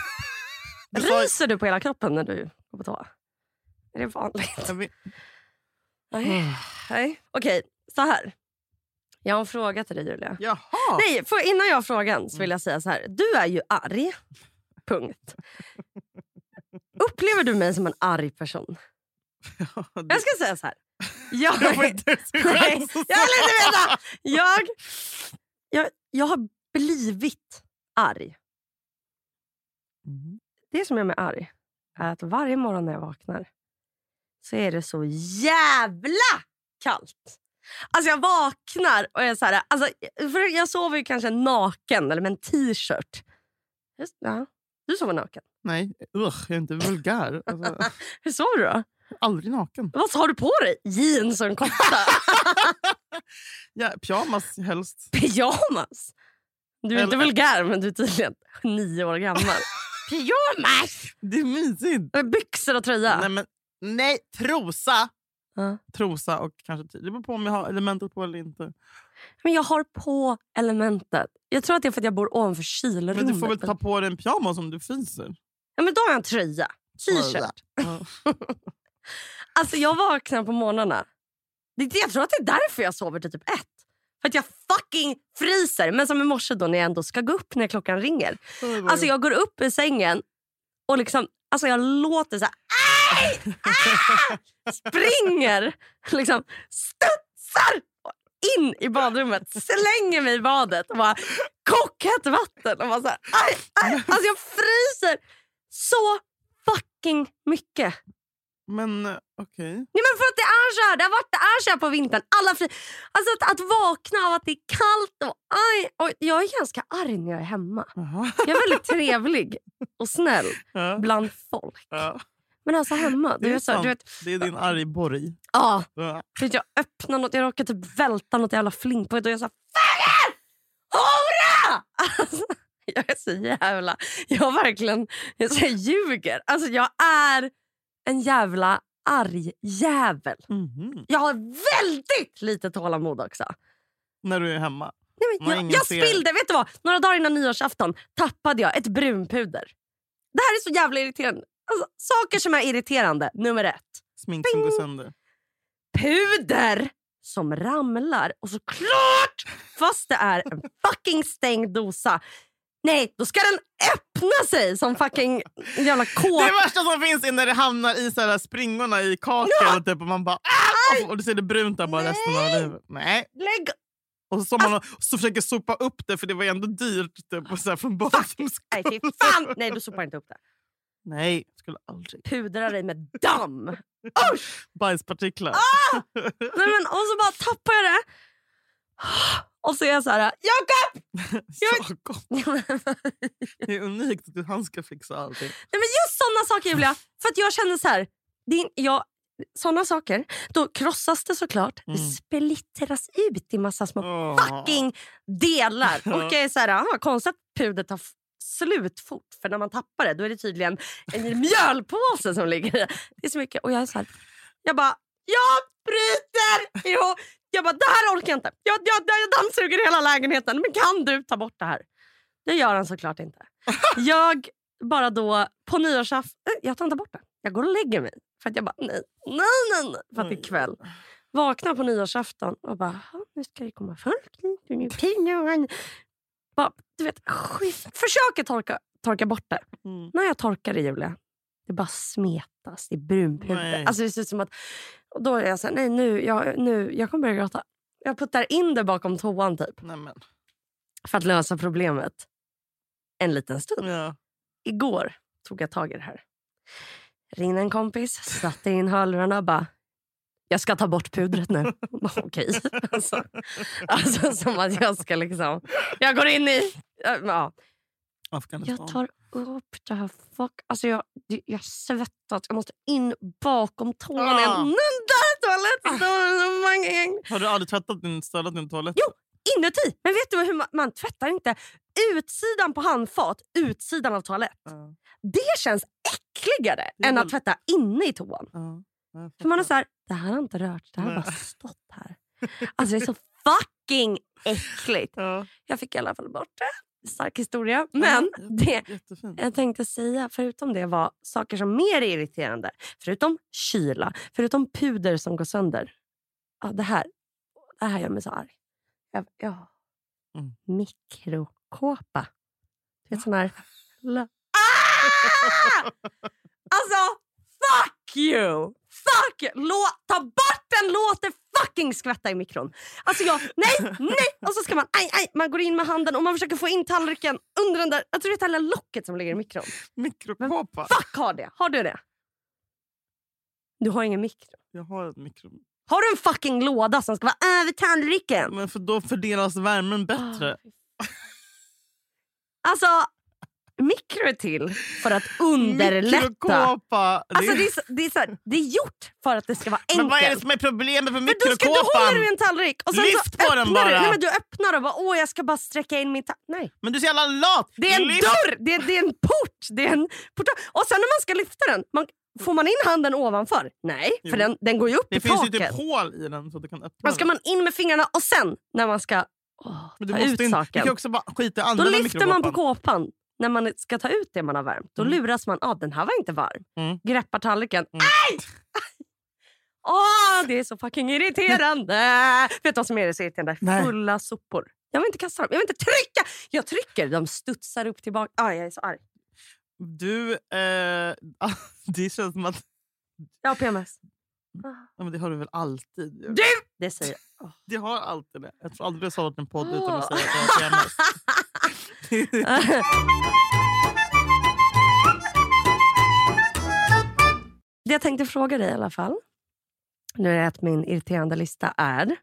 [LAUGHS] Du sa- Ryser du på hela kroppen när du går på toa? Är det vanligt? Vet- Nej. Nej. Okej, så här. Jag har en fråga till dig, Julia. Jaha! Nej, för innan jag har frågan så vill jag säga så här. Du är ju arg. Punkt. [LAUGHS] Upplever du mig som en arg person? [LAUGHS] Jag ska säga så här. [LAUGHS] Jag, [LAUGHS] Nej, jag vill inte veta! Jag, jag, jag har blivit arg. Mhm. Det som gör mig arg är att varje morgon när jag vaknar så är det så jävla kallt. Alltså jag vaknar och är så här, alltså, för jag sover ju kanske naken eller med en t-shirt. Just, ja. Du sover naken. Nej, usch, jag är inte vulgär. Alltså, Hur sover du då? Aldrig naken. Vad har du på dig? Jeans och en kofta? [LAUGHS] Ja, pyjamas helst. Pyjamas? Du är inte Eller- vulgär men du är tydligen nio år gammal. [LAUGHS] Pyjamas! Det är mysigt. Byxor och tröja. Nej, men, nej, trosa. Ja. Trosa och kanske t- Det beror på om jag har elementet på eller inte. Men jag har på elementet. Jag tror att det är för att jag bor ovanför kylrummet. Men du får väl ta på dig en pyjamas om du fiser. ja, men då har jag en tröja. T-shirt. Ja. [LAUGHS] Alltså jag vaknar på morgnarna. Det, jag tror att det är därför jag sover till typ ett. För att jag fucking fryser. Men som i morse då när jag ändå ska gå upp när klockan ringer. Alltså jag går upp i sängen och liksom, alltså jag låter så här... Aj! Ah! Springer, liksom studsar in i badrummet, slänger mig i badet och bara kokhett vatten. Och bara så här, aj, aj. Alltså jag fryser så fucking mycket. Men eh, okej. Nej, men för att det är så här. Det har varit det är så här på vintern. Alla fri... alltså att, att vakna av att det är kallt. Och, aj, och jag är ganska arg när jag är hemma. Jaha. Jag är väldigt trevlig och snäll [LAUGHS] Ja. bland folk. Ja. Men alltså hemma. Det Du är vet, så, du vet, Det är din argborg. ja, Ja. för jag öppnar något. Jag råkar typ välta något jävla flink på och jag är så här! Hora! Alltså, jag är så jävla... Jag verkligen jag så här, ljuger. Alltså jag är en jävla arg jävel. Mhm. Jag har väldigt lite tålamod också. När du är hemma. Nej, men jag jag spillde, vet du vad? Några dagar innan nyårsafton tappade jag ett brunpuder. Det här är så jävla irriterande. Alltså, saker som är irriterande, nummer ett. Smink som går sönder. Puder som ramlar och såklart, fast det är en fucking stängd dosa. Nej, då ska den öppna sig som fucking jävla kåk. Det värsta som finns är när det hamnar i så här springorna i kakan typ, och man bara "Ah!" och, och du ser det brunt där bara resten av Nej. livet. Nej. Lägg Och så, man och, så försöker sopa upp det för det var ändå dyrt typ, och så här, från början. Nej, fan! Nej, du sopar inte upp det. Nej, skulle aldrig. Pudra dig med damm. Bajspartiklar. Nej, men, och så bara tappar jag det. Och så är jag så här, Jakob! [LAUGHS] Jakob, [LAUGHS] det är unikt att han ska fixa allting. Nej, men just såna saker Julia. För att jag känner så här. Är, jag, såna saker, då krossas det såklart. Mm. Det splittras ut i massa små Åh. fucking delar. [LAUGHS] Och jag är så här, ah, konstigt att pudret tar slut fort. För när man tappar det då är det tydligen en mjölpåse som ligger i. Det är så mycket. Och jag är så här, jag bara, jag bryter ihop. Jag bara, det här orkar jag inte. Jag, jag, jag dammsuger hela lägenheten. Men kan du ta bort det här? Det gör han såklart inte. [LAUGHS] Jag bara då på nyårsafton, jag tar inte bort det. Jag går och lägger mig. För att jag bara, nej, nej, nej, nej. För att det är kväll. Vaknar på nyårsafton och bara, "Ja, nu ska det komma folk bara, du vet, skit. Försöker torka, torka bort det. Mm. När jag torkar det Julia, det bara smetas. Det är brunpuder. Alltså det ser ut som att... Och då är jag så här, nej nu, jag, nu, jag kommer börja gråta. Jag puttar in det bakom toan typ. Nej, men. För att lösa problemet. En liten stund. Ja. Igår tog jag tag i det här. Ringde en kompis, satte in hörlurarna och bara... jag ska ta bort pudret nu. Okej. [LAUGHS] Alltså, alltså som att jag ska liksom... Jag går in i... Ja. Afghanistan. Jag tar upp det här. Fuck. Alltså jag, jag svettas. Jag måste in bakom toaletten. Ah. Den där toaletten! Har du aldrig tvättat din, städat din toalett? Jo. Inuti. Men vet du hur man, man tvättar inte utsidan på handfat, utsidan av toalett. Ja, Det känns äckligare Det än väl- att tvätta inne i toan. jag För man är så här, det här har inte rört, det här har bara stått här. Alltså det är så fucking [LAUGHS] äckligt. Ja. Jag fick i alla fall bort det. Stark historia. Men Ja, det jätte- Jättefint. jag tänkte säga, förutom det var saker som mer är irriterande. Förutom kyla, förutom puder som går sönder. Ja, det, här, det här gör mig så arg. Jag, ja. Mm. Mikrokåpa. Du vet sån här... [LAUGHS] Ah! Alltså, fuck you! Fuck you! Lå- ta bort den! Låt det fucking skvätta i mikron. Alltså jag, nej, nej! Och så ska man, aj, aj, man går in med handen och man försöker få in tallriken under den där, jag tror det är lilla locket som ligger i mikron. Mikrokåpa. Fuck har det! Har du det? Du har ingen mikro. Jag har ett mikro. Har du en fucking låda som ska vara över tallriken? Men för då fördelas värmen Ah, bättre. Alltså, mikro till för att underlätta. Det Alltså, det, är så, det, är så det är gjort för att det ska vara Men vad är det enkelt. som är problemet med För då, ska, mikrokåpan? håller du i en tallrik och sen Lyft på den öppnar du. bara. Nej, men du öppnar och bara åh jag ska bara sträcka in min tallrik. Nej. Men du är så jävla lat! Det är en Lyft- dörr! Det är, det är en port! Det är en port. Och sen när man ska lyfta den, man, får man in handen ovanför? Nej, Jo. för den, den går ju upp Det i finns ju taket. typ hål i den så du kan öppna Men ska man in med fingrarna och sen när man ska åh, Men du ta måste ut in, Du saken. bara skita Då lyfter man på mikrokåpan. kåpan när man ska ta ut det man har värmt. Då Mm. luras man. Ah, den här var inte varm. Mm. Greppar tallriken. Mm. Aj! Åh, det är så fucking irriterande! Vet du vad som är så irriterande? Nej. Fulla sopor. Jag vill inte kasta dem. Jag vill inte trycka! Jag trycker. De studsar upp tillbaka. Ah, jag är så arg. Du, eh, [LAUGHS] det känns som att... Jag har PMS. Ja, men det har du väl alltid? Du! Det säger. Det har alltid det. Jag tror aldrig har startat en podd utan att säga att jag har PMS. [LAUGHS] Det jag tänkte fråga dig i alla fall, nu är att min irriterande lista är.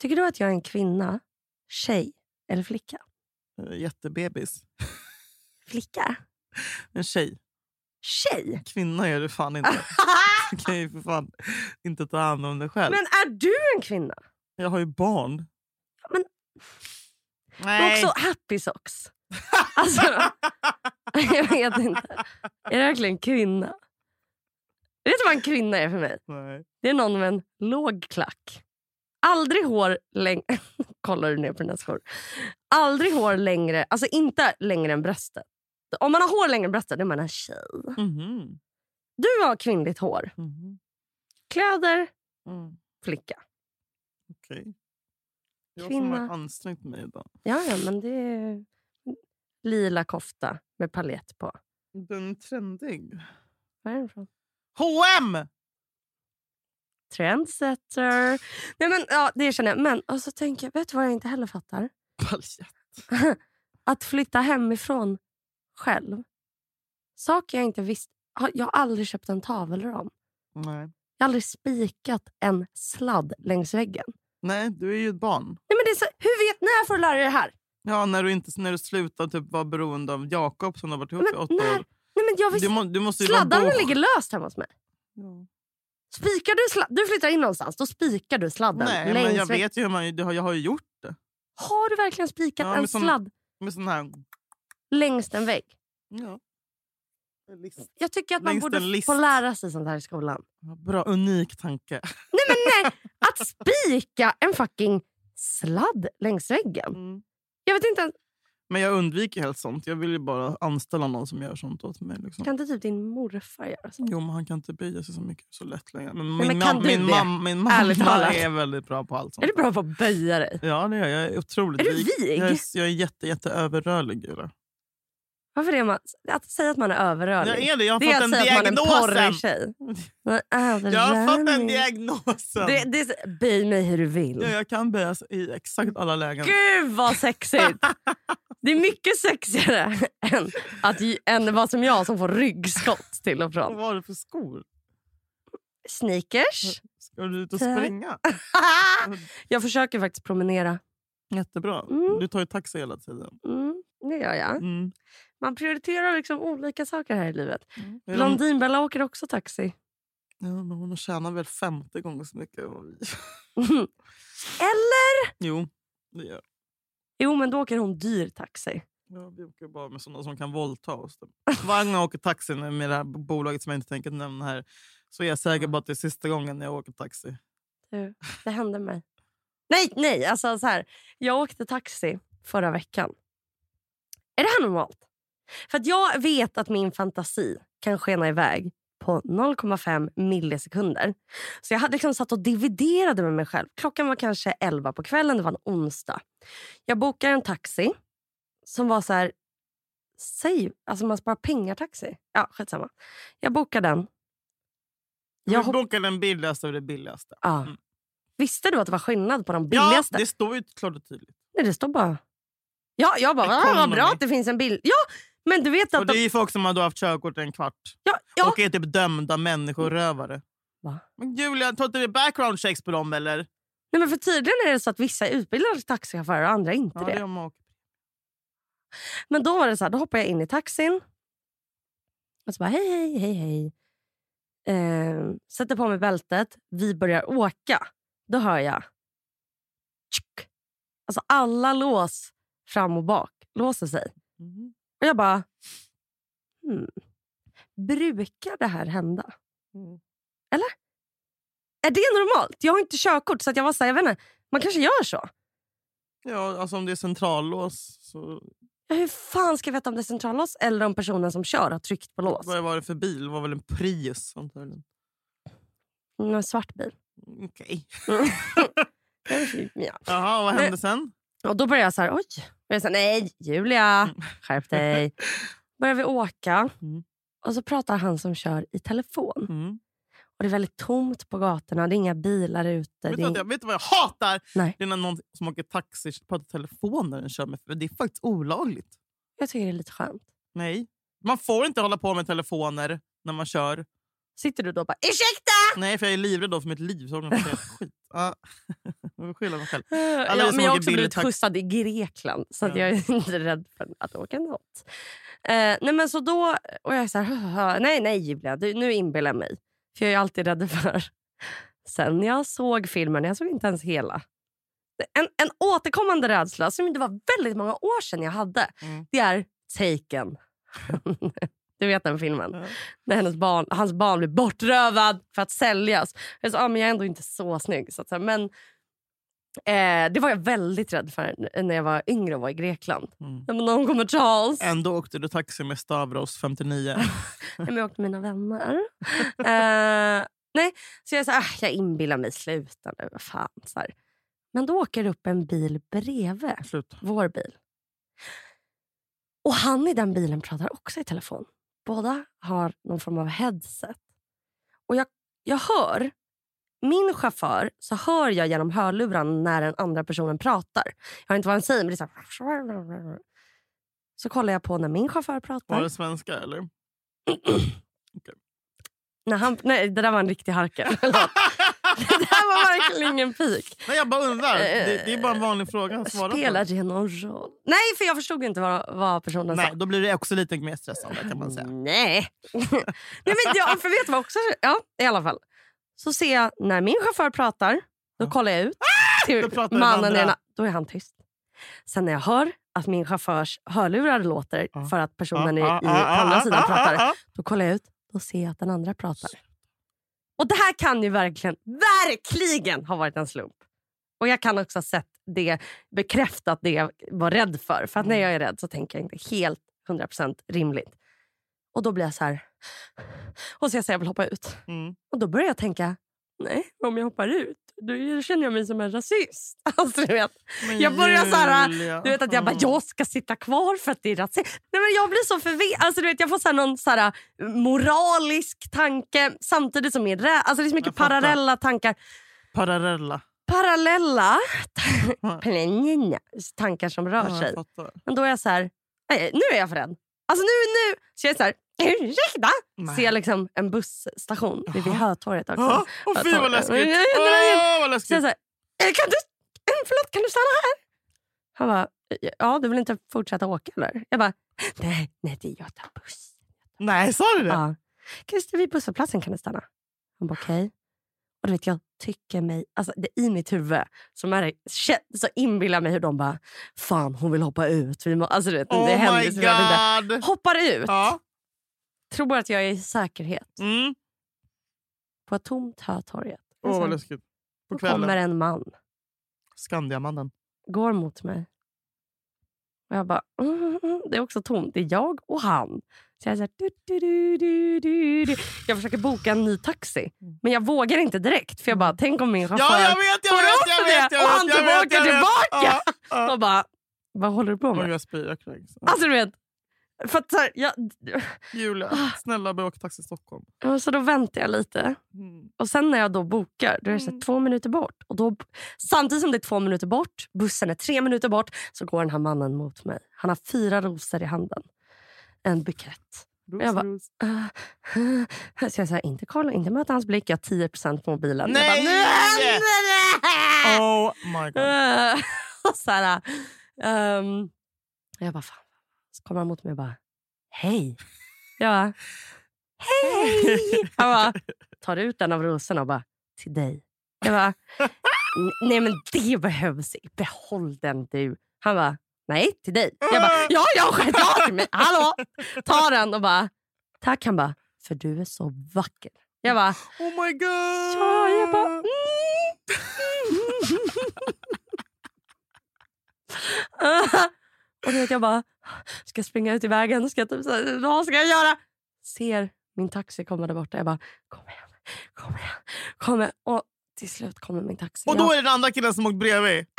Tycker du att jag är en kvinna, tjej eller flicka? Jättebebis. Flicka? En tjej. Tjej? Kvinna är du fan inte. [LAUGHS] Du [LAUGHS] kan ju för fan inte ta hand om dig själv. Men är du en kvinna? Jag har ju barn. Men- Nej. också happy socks. Alltså, [LAUGHS] jag vet inte. Är det verkligen kvinna? Vet du vad en kvinna är för mig? Nej. Det är någon med en låg klack. Aldrig hår längre... [LAUGHS] Kollar du ner på dina skor? Aldrig hår längre, alltså inte längre än bröstet. Om man har hår längre än bröstet är man en tjej. Mhm. Du har kvinnligt hår. Mhm. Kläder, Mm. flicka. Okej. Jag som Kvinna. har ansträngt mig idag. Ja, ja, men det är lila kofta med palett på. Den är trendig. Var är den ifrån? H&M! Trendsetter. Nej, men, ja, det känner jag. Men och så tänker jag, vet du vad jag inte heller fattar? Paljett. [LAUGHS] Att flytta hemifrån själv. Saker jag inte visste. Jag har aldrig köpt en tavelram. Nej. Jag har aldrig spikat en sladd längs väggen. Nej, du är ju ett barn. Nej, men det är så, hur vet när får du lära dig det här? Ja, när du, inte, när du slutar typ vara beroende av Jakob som du har varit ihop Men i åtta nej, år. Nej, men jag visste, Du, må, du måste sladdarna ligger löst hemma hos mig. Ja. Spikar du, sladd, du flyttar in någonstans, då spikar du sladden Nej, men jag väggen. vet ju hur man... Jag har ju gjort det. Har du verkligen spikat Ja, en sån- sladd Med sån här... längs en vägg? Ja. List. Jag tycker att man borde få lära sig sånt här i skolan. Bra, unik tanke. Nej, men nej! [LAUGHS] Att spika en fucking sladd längs väggen. Mm. Jag vet inte, Men jag undviker helt sånt. Jag vill ju bara anställa någon som gör sånt åt mig. Liksom. kan inte typ din morfar göra så? Jo, men han kan inte böja sig så mycket så lätt längre. Men min, men mam- min, mam- min mamma är väldigt bra på allt sånt. Är du bra på att böja dig? Ja, det är jag. Jag är otroligt Är du vig. vig? Jag är, jag är jätte, jätte överrörlig. Julia. Varför är man... Att säga att man är överrörlig. Jag är det. Jag har det är fått att en säga att man är en diagnosen. porrig tjej. Är Jag har fått en överrörlig. diagnosen. Det, det är, böj mig hur du vill. Ja, jag kan böjas i exakt alla lägen. Gud vad sexigt! [LAUGHS] Det är mycket sexigare än, att, än vad som jag som får ryggskott till och Vad från. var det för skor? Sneakers. Ska du ut och springa? [LAUGHS] jag försöker faktiskt promenera. Jättebra. Mm. Du tar ju taxi hela tiden. Mm, det gör jag. Mm. Man prioriterar liksom olika saker här i livet. De- Blondinbella åker också taxi. Ja, men hon tjänar väl 50 gånger så mycket än vad vi [LAUGHS] Eller? Jo, det gör Jo, men då åker hon dyr taxi. ja, Vi åker bara med sådana som kan våldta oss. jag åker taxi med det här bolaget som jag inte tänker nämna här så är jag säker på att det är sista gången jag åker taxi. Du, det hände mig. Nej, nej. Alltså så här. Jag åkte taxi förra veckan. Är det här normalt? För jag vet att min fantasi kan skena iväg på 0,5 millisekunder. Så jag hade liksom satt och dividerade med mig själv. Klockan var kanske 11 på kvällen, det var en onsdag. Jag bokar en taxi som var så här... Säg, alltså man sparar pengar-taxi. Ja, skitsamma. Jag bokar den. Jag hop- bokar den billigaste av det billigaste. Ja. Mm. Visste du att det var skillnad på de Ja, billigaste? det står ju klart och tydligt. Nej, det står bara... Ja, jag bara, ah, vad bra att det finns en bild. Ja, men du vet Och att det är ju folk som har då haft körkort en kvart. Ja, ja. Och är typ dömda människorövare. Va? Men Julia, tar inte det background checks på dem eller? Nej, men för tydligen är det så att vissa är utbildade taxichaufförer och andra inte Ja, det. det. Men då var det så här, då hoppar jag in i taxin. Och så bara, hej, hej, hej, hej. Eh, sätter på mig bältet. Vi börjar åka. Då hör jag... Tsk. Alltså alla lås fram och bak låser sig. Mhm. Och jag bara... Hmm, brukar det här hända? Mm. Är det normalt? Jag har inte körkort så jag var så här, jag vet inte, man kanske gör så. Ja, alltså om det är centrallås så... Ja, hur fan ska jag veta om det är centrallås eller om personen som kör har tryckt på lås? Vad var det för bil? Det var väl en Prius antagligen. Mm, En svart bil. Okej. [LAUGHS] [LAUGHS] ja. Jaha, vad hände sen? Och då börjar jag så här, oj. Och jag säger, nej Julia, skärp dig. Börjar vi åka Mm. och så pratar han som kör i telefon. Mm. Och det är väldigt tomt på gatorna, det är inga bilar ute. Vet, du, jag, vet du vad jag hatar? Nej. Det är när någon som åker taxi pratar i telefon när den kör med. Det är faktiskt olagligt. Jag tycker det är lite skönt. Nej. Man får inte hålla på med telefoner när man kör. Sitter du då och bara ursäkta? Nej, för jag är livrädd då för mitt liv. Så skit. [LAUGHS] Jag skylla mig själv. Ja, vi som men jag har också blivit skjutsad i Grekland så att Ja. jag är [LAUGHS] inte rädd för att åka något. Eh, nej men så då, och jag är så här, nej nej Julia, du, nu inbillar jag mig. För jag är alltid rädd för. [LAUGHS] Sen jag såg filmen, jag såg inte ens hela. En, en återkommande rädsla som det var väldigt många år sedan jag hade. Mm. Det är Taken. [LAUGHS] du vet den filmen. Ja. När hennes barn, hans barn blir bortrövad för att säljas. Jag, sa, ah, men jag är ändå inte så snygg. Så att. Men eh, det var jag väldigt rädd för när jag var yngre och var i Grekland. Mm. Men någon kommer Charles. Ändå åkte du taxi med Stavros 59. [LAUGHS] Nej, men jag åkte med mina vänner. eh, nej, så jag, så, ah, jag inbillar mig sluta nu. Fan, så här. Men då åker det upp en bil bredvid Slut. vår bil. Och han i den bilen pratar också i telefon. Båda har någon form av headset. Och jag, jag hör, min chaufför, så hör jag genom hörluran när den andra personen pratar. Jag hör inte vad han säger, men det är så här. Så kollar jag på när min chaufför pratar. Var det svenska eller? [CLEARS THROAT] När han, nej, det där var en riktig harkel. [LAUGHS] Det där var verkligen ingen pik. Nej, jag bara undrar. Det, det är bara en vanlig fråga. att Svara Spelar på. det någon roll? Nej, för jag förstod inte vad, vad personen Nej, sa. då blir det också lite mer stressande kan man säga. Nej. [LAUGHS] Nej men jag, för vet vad också? Ja, i alla fall. Så ser jag när min chaufför pratar, då kollar jag ut till Då pratar den mannen i den, Då är han tyst. Sen när jag hör att min chaufförs hörlurar låter Ja. för att personen i, Ah, i, ah, ah, andra ah, sidan ah, pratar, ah, ah. då kollar jag ut. Då ser jag att den andra pratar. Och det här kan ju verkligen, verkligen ha varit en slump. Och jag kan också ha sett det bekräftat det jag var rädd för. För att när jag är rädd så tänker jag inte helt 100% rimligt. Och då blir jag så här... Och så jag säger jag vill hoppa ut. Mm. Och då börjar jag tänka, nej, om jag hoppar ut, då känner jag mig som en rasist. [LAUGHS] Alltså, du vet, Men jag börjar så här, du vet att jag bara, jag ska sitta kvar för att det är rasism. Nej, men jag blir så förvirrad. Alltså, du vet, jag får så här någon så här, moralisk tanke samtidigt som min alltså Det är så mycket parallella tankar. Parallella. Parallella [LAUGHS] [LAUGHS] tankar som rör sig. Men då är jag så här, nej, nu är jag för rädd. Alltså nu, nu! Så jag är så här, ursäkta? Nej. Ser liksom en busstation vid. Hötorget också. Ja, Åh, fy vad läskigt! Åh, vad Så jag läskigt. så här, "Eh, kan du, eh, förlåt, kan du stanna här? Han bara, ja du vill inte fortsätta åka eller? Jag bara, nej, nej det är jag tar buss. Nej, sa du det? Ja. Christer, vid busshållplatsen kan du stanna. Han bara, okej. Och du vet, jag tycker mig, alltså det i mitt huvud som är så inbillar mig hur de bara, fan hon vill hoppa ut. Vi må, alltså, du vet, Oh det händer så god! Hoppar ut, Ja. tror att jag är i säkerhet Mm. på ett tomt Hötorget. Åh, vad läskigt. På då kommer kvällen. en man, Skandiamannen. går mot mig. Och jag bara, mm, [LAUGHS] det är också tomt. Det är jag och han. Så jag, är så här, du, du, du, du, du, du. jag försöker boka en ny taxi. Men jag vågar inte direkt. För jag bara, tänk om min chaufför Ja, jag vet, jag får vet, upp jag det vet, jag och han jag vet, tillbaka jag vet. tillbaka. Ja, ja. Och bara, vad håller du på med? jag spyr, jag kräks. Ja. Alltså du vet. För att, så, här, jag, Julia, snälla börja åka taxi till Stockholm. så då väntar jag lite. Mm. Och sen när jag då bokar, då är det så här, Mm. två minuter bort. Och då, samtidigt som det är två minuter bort, bussen är tre minuter bort, så går den här mannen mot mig. Han har fyra rosor i handen. En bukett. Ros, Jag bara, ros. Uh, uh, så jag säger inte kolla, inte möta hans blick. Jag har 10 på mobilen. Nej! Jag bara, nej, nej, nej. Oh my god. [LAUGHS] Och så här, um, jag bara, fan. Så kommer han mot mig och bara, hej. Jag bara, hej. [LAUGHS] Han bara, tar ut en av rosorna och bara, till dig. Jag bara, "N- nej men det behövs. Behåll den du. Han bara, nej till dig. Jag bara, ja ja självklart [LAUGHS] till mig. Hallå. Tar den och bara, tack. Han bara, för du är så vacker. Jag bara, Oh my god! Ja, jag bara... Mm. [LAUGHS] och du vet, jag bara, ska jag springa ut i vägen? Ska jag, typ, så vad ska jag göra? Ser min taxi komma där borta. Jag bara, kom igen, kom igen, kom igen. Och till slut kommer min taxi. Och då Jag- är det den andra killen som åkt bredvid. [LAUGHS]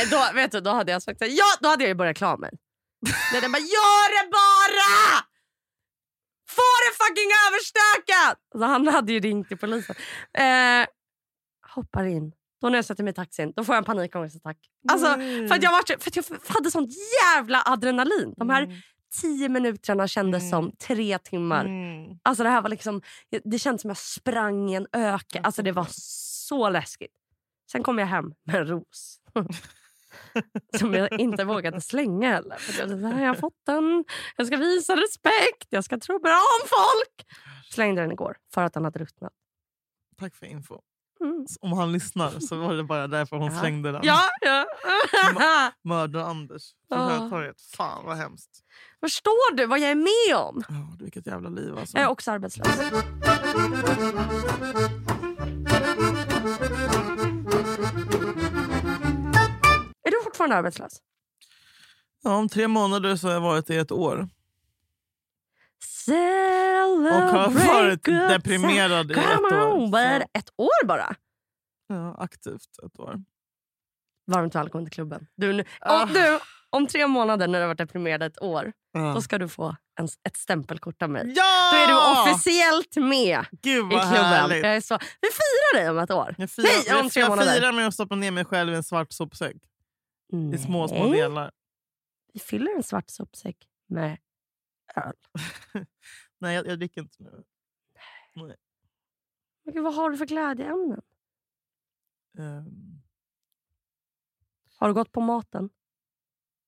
Nej, då, vet du, då hade jag sagt ja, då hade jag ju börjat klara mig. Nej, den bara, gör det bara! Få det fucking överstökat! Så han hade ju ringt till polisen. Eh, hoppar in. Då när jag sätter mig i taxin, då får jag en panikångestattack. Alltså, Nej. för att jag, var, för att jag hade sånt jävla adrenalin. De här Mm. tio minuterna kändes Mm. som tre timmar. Mm. Alltså det här var liksom, det kändes som jag sprang i en öken. Alltså det var så läskigt. Sen kom jag hem med en ros. [LAUGHS] [LAUGHS] som jag inte vågade slänga heller. För jag, här, jag har fått den, jag ska visa respekt, jag ska tro bra om folk. Slängde den igår för att den hade ruttnat. Tack för info. Mm. Om han lyssnar så var det bara därför hon Ja. slängde den. Ja, ja. [LAUGHS] Mördar-Anders på Ja. Hötorget. Fan vad hemskt. Förstår du vad jag är med om? Oh, vilket jävla liv alltså. Jag är också arbetslös. Fortfarande arbetslös? Ja, om tre månader så har jag varit i ett år. Celebrate Och har varit deprimerad i ett år. on, det? Ett år bara? ja, aktivt ett år. Varmt välkommen till klubben. Du, nu, Ah. och du, om tre månader när du har varit deprimerad ett år, Ja. då ska du få en, ett stämpelkort av mig. Ja! Då är du officiellt med Gud i vad klubben. härligt. Jag är så, vi firar dig om ett år. Jag firar, Nej, om jag, tre jag månader. firar med att stoppa ner mig själv i en svart sopsäck. I små, små Nej, delar. Vi fyller en svart sopsäck med öl. [LAUGHS] Nej, jag, jag dricker inte nu. Men gud, vad har du för glädjeämnen? Ehm, Har du gått på maten?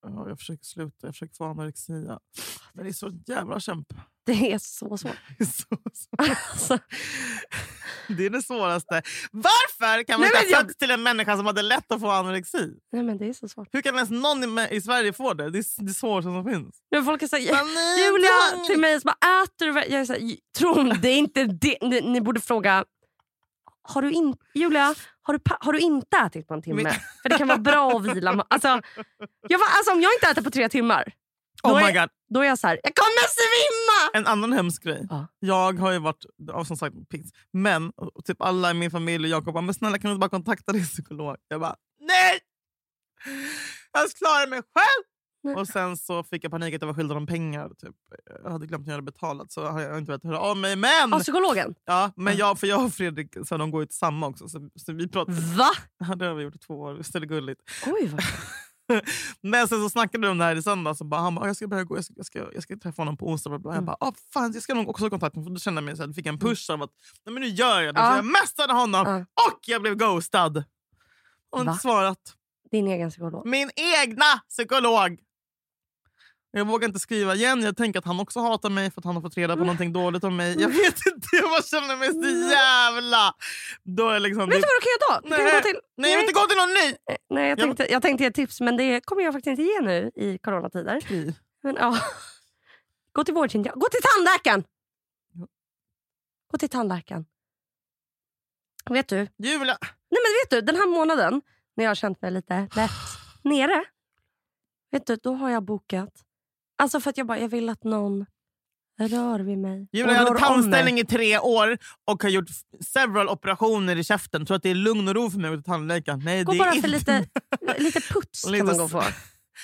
Ja, jag försöker sluta. Jag försöker få anorexia. Men det är så jävla kämpe. [LAUGHS] Det är så svårt. [LAUGHS] Det är, så, så. Alltså, [LAUGHS] det är det svåraste. Varför kan man Nej, inte men ha jag- till en människa som hade lätt att få anorexi? nej, men det är så svårt. Hur kan ens någon i, i Sverige få det? Det är det svåraste som finns. Nu folk är så, här, Men Julia till mig bara, äter du? väl?" Jag är så här, Tro det är inte det. Ni, ni borde fråga, har du, in, Julia, har, du, har du inte ätit på en timme? Men- För det kan vara bra att vila. Alltså, jag alltså, om jag inte äter på tre timmar, då, Oh är, då är jag så här, jag kommer svimma! En annan hemsk grej. Ja. Jag har ju varit ja, som sagt pigs. Men typ alla i min familj och Jakob bara, men snälla kan du inte bara kontakta din psykolog? Jag bara, nej! Jag klarar mig själv! Och sen så fick jag panik att jag var skyldig dem pengar. Typ. Jag hade glömt att göra det betalat så har jag inte velat höra av mig. Men, Av psykologen? ja, men jag, för jag och Fredrik så de går ju till samma också. Så, så vi pratar, Va? [LAUGHS] ja, det har vi gjort i två år. Visst är det gulligt? Oj, vad [LAUGHS] Men sen så snackade vi om det här i söndags. Och bara, han bara, jag ska, börja gå, jag, ska, jag, ska, jag ska träffa honom på onsdag. Bla, bla. Jag Mm. bara, ah, fan, jag ska nog också ha kontakt med honom. Då kände jag mig så här, fick en push av att nej, men nu gör jag det. Så jag messade honom Ja. och jag blev ghostad. Och har inte svarat. Din egen psykolog. Min egna psykolog! Jag vågar inte skriva igen. Jag tänker att han också hatar mig för att han har fått reda på någonting dåligt om mig. [LAUGHS] Jag vet inte, jag bara känner mig så jävla... Då är liksom, Vet du vad du kan göra då? Du kan Nej. gå till, Nej, jag vill inte gå till någon ny! Nej, jag tänkte, jag tänkte ge ett tips, men det kommer jag faktiskt inte ge nu i coronatider. Men, ja. Gå till vårdcentralen. Gå till tandläkaren! Gå till tandläkaren. Vet du? Julia! Nej, men vet du, den här månaden när jag har känt mig lite lätt [SIGHS] nere. Vet du, då har jag bokat. Alltså för att jag bara, jag vill att någon rör vid mig. Julia jag hade tandställning i tre år och har gjort several operationer i käften. Tror att det är lugn och ro för mig att gå till tandläkaren. Nej, Gå det är bara för inte. lite, [LAUGHS] lite puts Och kan lite man gå på.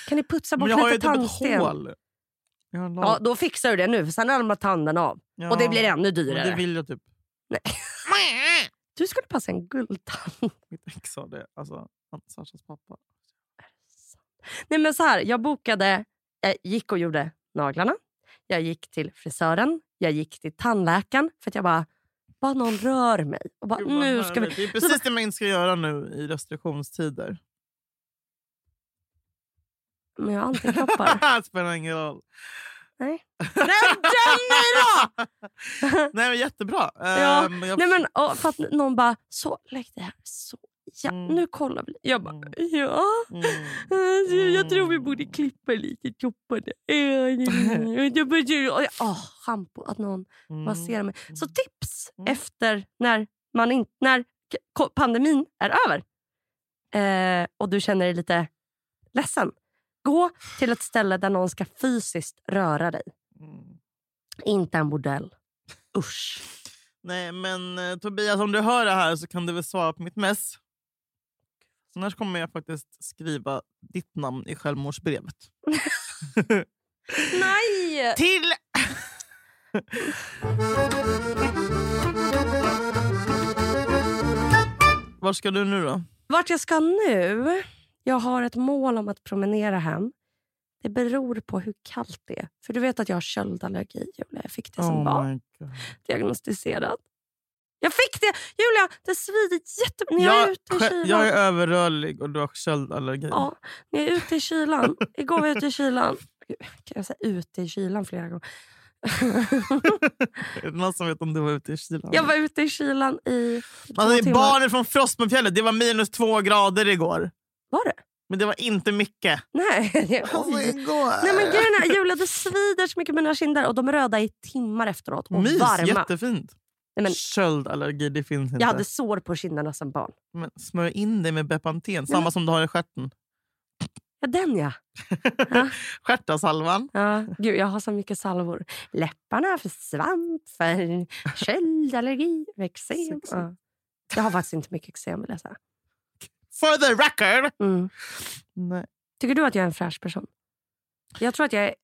Kan ni putsa Men bort jag har ju lite typ ett tandsten? hål. Ja, då fixar du det nu, för sen ramlar tanden av. Ja, Och det blir ännu men dyrare. Det vill jag typ. Nej. [LAUGHS] Du skulle passa en guldtand. Mitt ex sa det. Alltså, Sashas pappa. Nej, men så här, jag bokade, jag gick och gjorde naglarna. Jag gick till frisören. Jag gick till tandläkaren. För att jag bara, bara någon rör mig. Och bara, Gud, nu ska vi... Det är precis det man inte ska göra nu i restriktionstider. Men jag har antikroppar. [LAUGHS] Spelar ingen roll. Nej. [LAUGHS] Nej, mig då! Nej men jättebra. Ja, Ehm, jag, Nej, men, och, för att någon bara, så lägg det här. Så, ja, Mm. nu kollar vi. Jag bara, Mm. ja. mm. Alltså, Jag tror vi borde klippa lite topparna. [LAUGHS] Åh, Schampo, att någon masserar mig. Så tips efter när, man in, när pandemin är över eh, och du känner dig lite ledsen. Gå till ett ställe där någon ska fysiskt röra dig. Inte en bordell. Usch. Nej men eh, Tobias, om du hör det här så kan du väl svara på mitt mess. Annars kommer jag faktiskt skriva ditt namn i självmordsbrevet. Nej! [LAUGHS] Till... Var ska du nu då? Vart jag ska nu? Jag har ett mål om att promenera hem. Det beror på hur kallt det är. För du vet att jag har köldallergi, Julia. Jag fick det som barn. Oh my God. Jag fick det! Julia, det svider jättemycket när jag är Jag, ute i kylan. jag är överrörlig och du har köldallergi. Ja, när jag är ute i kylan. Igår var jag ute i kylan. Kan jag säga ute i kylan flera gånger? [LAUGHS] Är det någon som vet om du var ute i kylan? jag var ute i kylan i två alltså, timmar. barnen från Frostmofjället, det var minus två grader igår. Var det? Men det var inte mycket. Nej. [LAUGHS] Igår. Nej men grejen är, Julia, det svider så mycket i mina kinder och de är röda i timmar efteråt. Och Mys, varma. jättefint. Nej, men- Köldallergi, det finns inte. Jag hade sår på kinderna som barn. Men smörj in dig med Bepanten, samma men- som du har i stjärten. Ja, den [LAUGHS] ja. Stjärtasalvan. ja. Gud, jag har så mycket salvor. Läpparna för svamp, för köldallergi, eksem. Ja. Jag har faktiskt inte mycket eksem vill jag säga. For the record! Mm. Nej. Tycker du att jag är en fräsch person? Jag tror att jag är...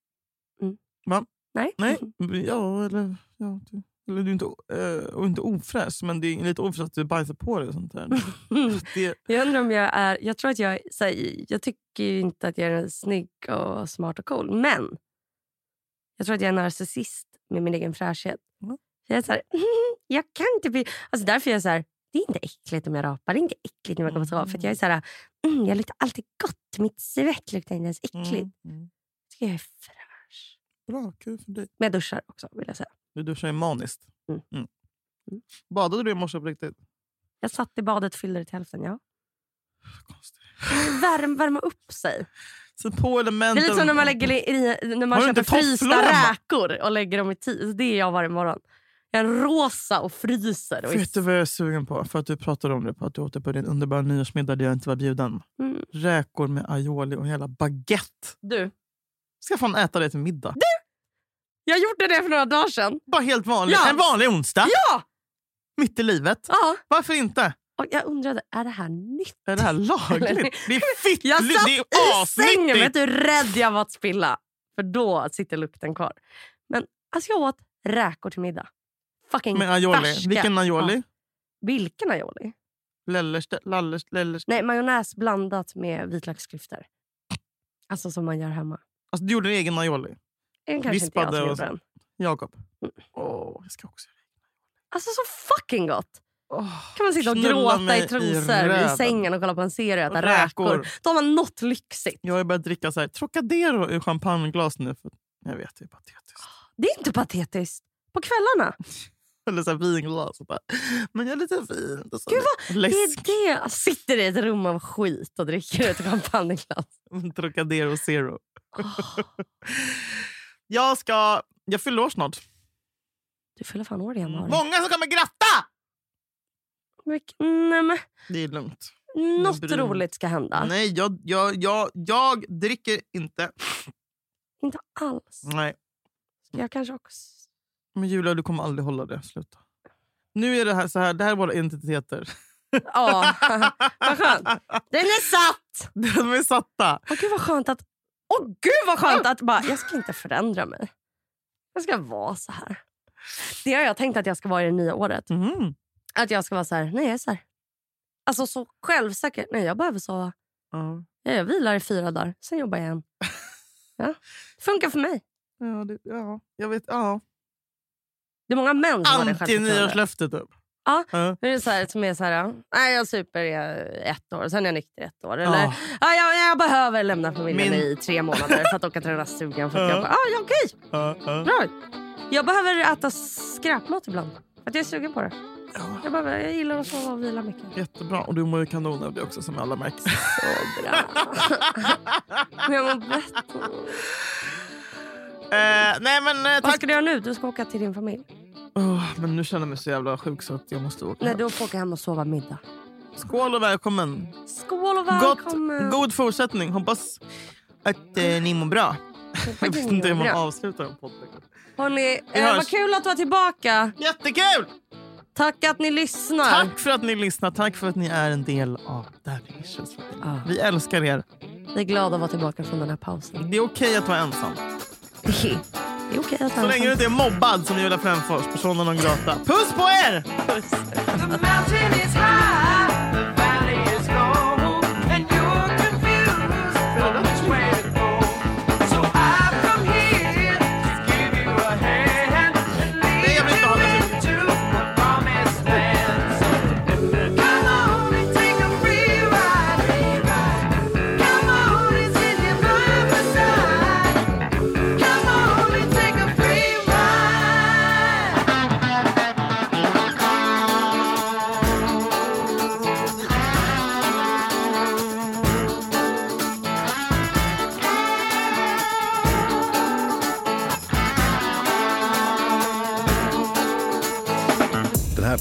Va? Nej? Nej. Ja, eller... Ja, du, eller du är inte, eh, och inte ofräsch, men det är lite ofräscht att du bajsar på dig och sånt där. [LAUGHS] Det, Jag undrar om jag är... Jag tror att jag här, jag tycker inte att jag är snygg och smart och cool. Men jag tror att jag är narcissist med min egen fräschhet. Mm. Jag är så här, [LAUGHS] jag kan inte bli... Alltså därför är jag så här, det är inte äckligt om jag rapar. Det är inte äckligt om jag kommer så. För att jag är så här, mm, jag luktar alltid gott. Mitt svett luktar inte ens äckligt. mm, mm. Jag är fräsch. Bra, kul för dig. Men jag duschar också vill jag säga. Du duschar ju maniskt. Mm. Mm. Mm. Badade du i morse på riktigt? Jag satt i badet och fyllde det till hälften. Ja. Konstigt. Värm, värma upp sig. Sätt på Det elementen. är lite som när man, lägger i, när man du köper frysta räkor och lägger dem i tid. Det är jag varje morgon. Jag är rosa och fryser. Och Vet du vad jag är sugen på? För att du pratade om det, på att du åt det på din underbara nyårsmiddag där jag inte var bjuden. Mm. Räkor med aioli och en jävla baguette. Du, Ska fan äta det till middag? Jag gjorde det för några dagar sedan. Bara helt vanlig. Ja. En vanlig onsdag. Ja! Mitt i livet. ja. Varför inte? Och jag undrade, är det här nytt? Är det här lagligt? [LAUGHS] Det är fitt. Jag det satt är i sängen. Vet du hur rädd jag var att spilla? För då sitter lukten kvar. Men alltså jag åt räkor till middag. Fucking Med aioli. färska. Vilken aioli? Ja. Vilken aioli? Lellers, lallers, lellers. Nej, majonnäs blandat med vitlöksklyftor. Alltså som man gör hemma. Alltså, du gjorde en egen aioli. Är kanske inte jag Vispade som gjorde så. den. Jakob. Mm. Åh, jag ska också Alltså så fucking gott! Åh, kan man sitta och gråta i trosor i, röven. sängen och kolla på en serie och äta Räkor. räkor. Då har man något lyxigt. Jag har börjat dricka så här, Trocadero ur champagneglas nu. För, jag vet, det är patetiskt. Det är inte patetiskt. På kvällarna. [LAUGHS] Eller så här vinglas. Och bara, men jag är lite fin. Och så Gud, lite Det är det. Jag sitter i ett rum av skit och dricker ett [LAUGHS] champagneglas. Trocadero zero. Åh, [LAUGHS] Jag ska... Jag fyller år snart. du fyller fan år i januari. Många som kommer gratta! Nej, men, Det är lugnt. något mig roligt ska hända. Nej, jag, jag, jag, jag dricker inte. Inte alls. Nej. Jag kanske också... Men Julia, du kommer aldrig hålla det. Sluta. Nu är det här så här. Det här är våra identiteter. Ja, [LAUGHS] vad skönt. Den är satt! De är satta. Åh, gud vad skönt att... Åh gud vad skönt att bara, jag ska inte förändra mig. Jag ska vara så här. Det har jag tänkt att jag ska vara i det nya året. Mhm. Att jag ska vara så här, nej jag är så här. Alltså så självsäker. Nej jag behöver sova. Ja. Ja, Jag vilar i fyra dagar, sen jobbar jag igen. [LAUGHS] Ja. Funkar för mig. Ja, det, ja, jag vet. Ja. Det är många män som har det självförtroendet. Anti-nyårslöfte typ. Ja. Ja. Det är så här, som är så här, nej jag super i ett år, sen är jag nykter i ett år. Eller, Ja. ja, jag, jag behöver lämna familjen Min- i tre månader för att åka till den här stugan. För att Ja. jag bara, ah, ja, okej, ja. bra. Jag behöver äta skräpmat ibland. För att jag är sugen på det. Ja, Jag, behöver, jag gillar att sova och vila mycket. jättebra. Och du mår ju kanon av det också som alla märker. Så bra. [LAUGHS] Jag mår bättre. eh, nej men eh, Vad ska du göra nu? Du ska åka till din familj. Åh, men nu känner jag mig så jävla sjuk så att jag måste åka. Nej, du får åka hem och sova middag. Skål och välkommen. Skål och Gott, välkommen. god fortsättning. Hoppas att eh, ni mår bra. Jag vet inte hur man avslutar en podd. Eh, vad kul att du är tillbaka. Jättekul! Tack att ni lyssnar. Tack för att ni lyssnar. Tack för att ni är en del av Där Delicious. Ja. Vi älskar er. Vi är glada att vara tillbaka från den här pausen. Det är okej att vara ensam. [LAUGHS] Det är okej att Så länge du inte är mobbad som Julia Fränfors, persona non grata. Puss på er! The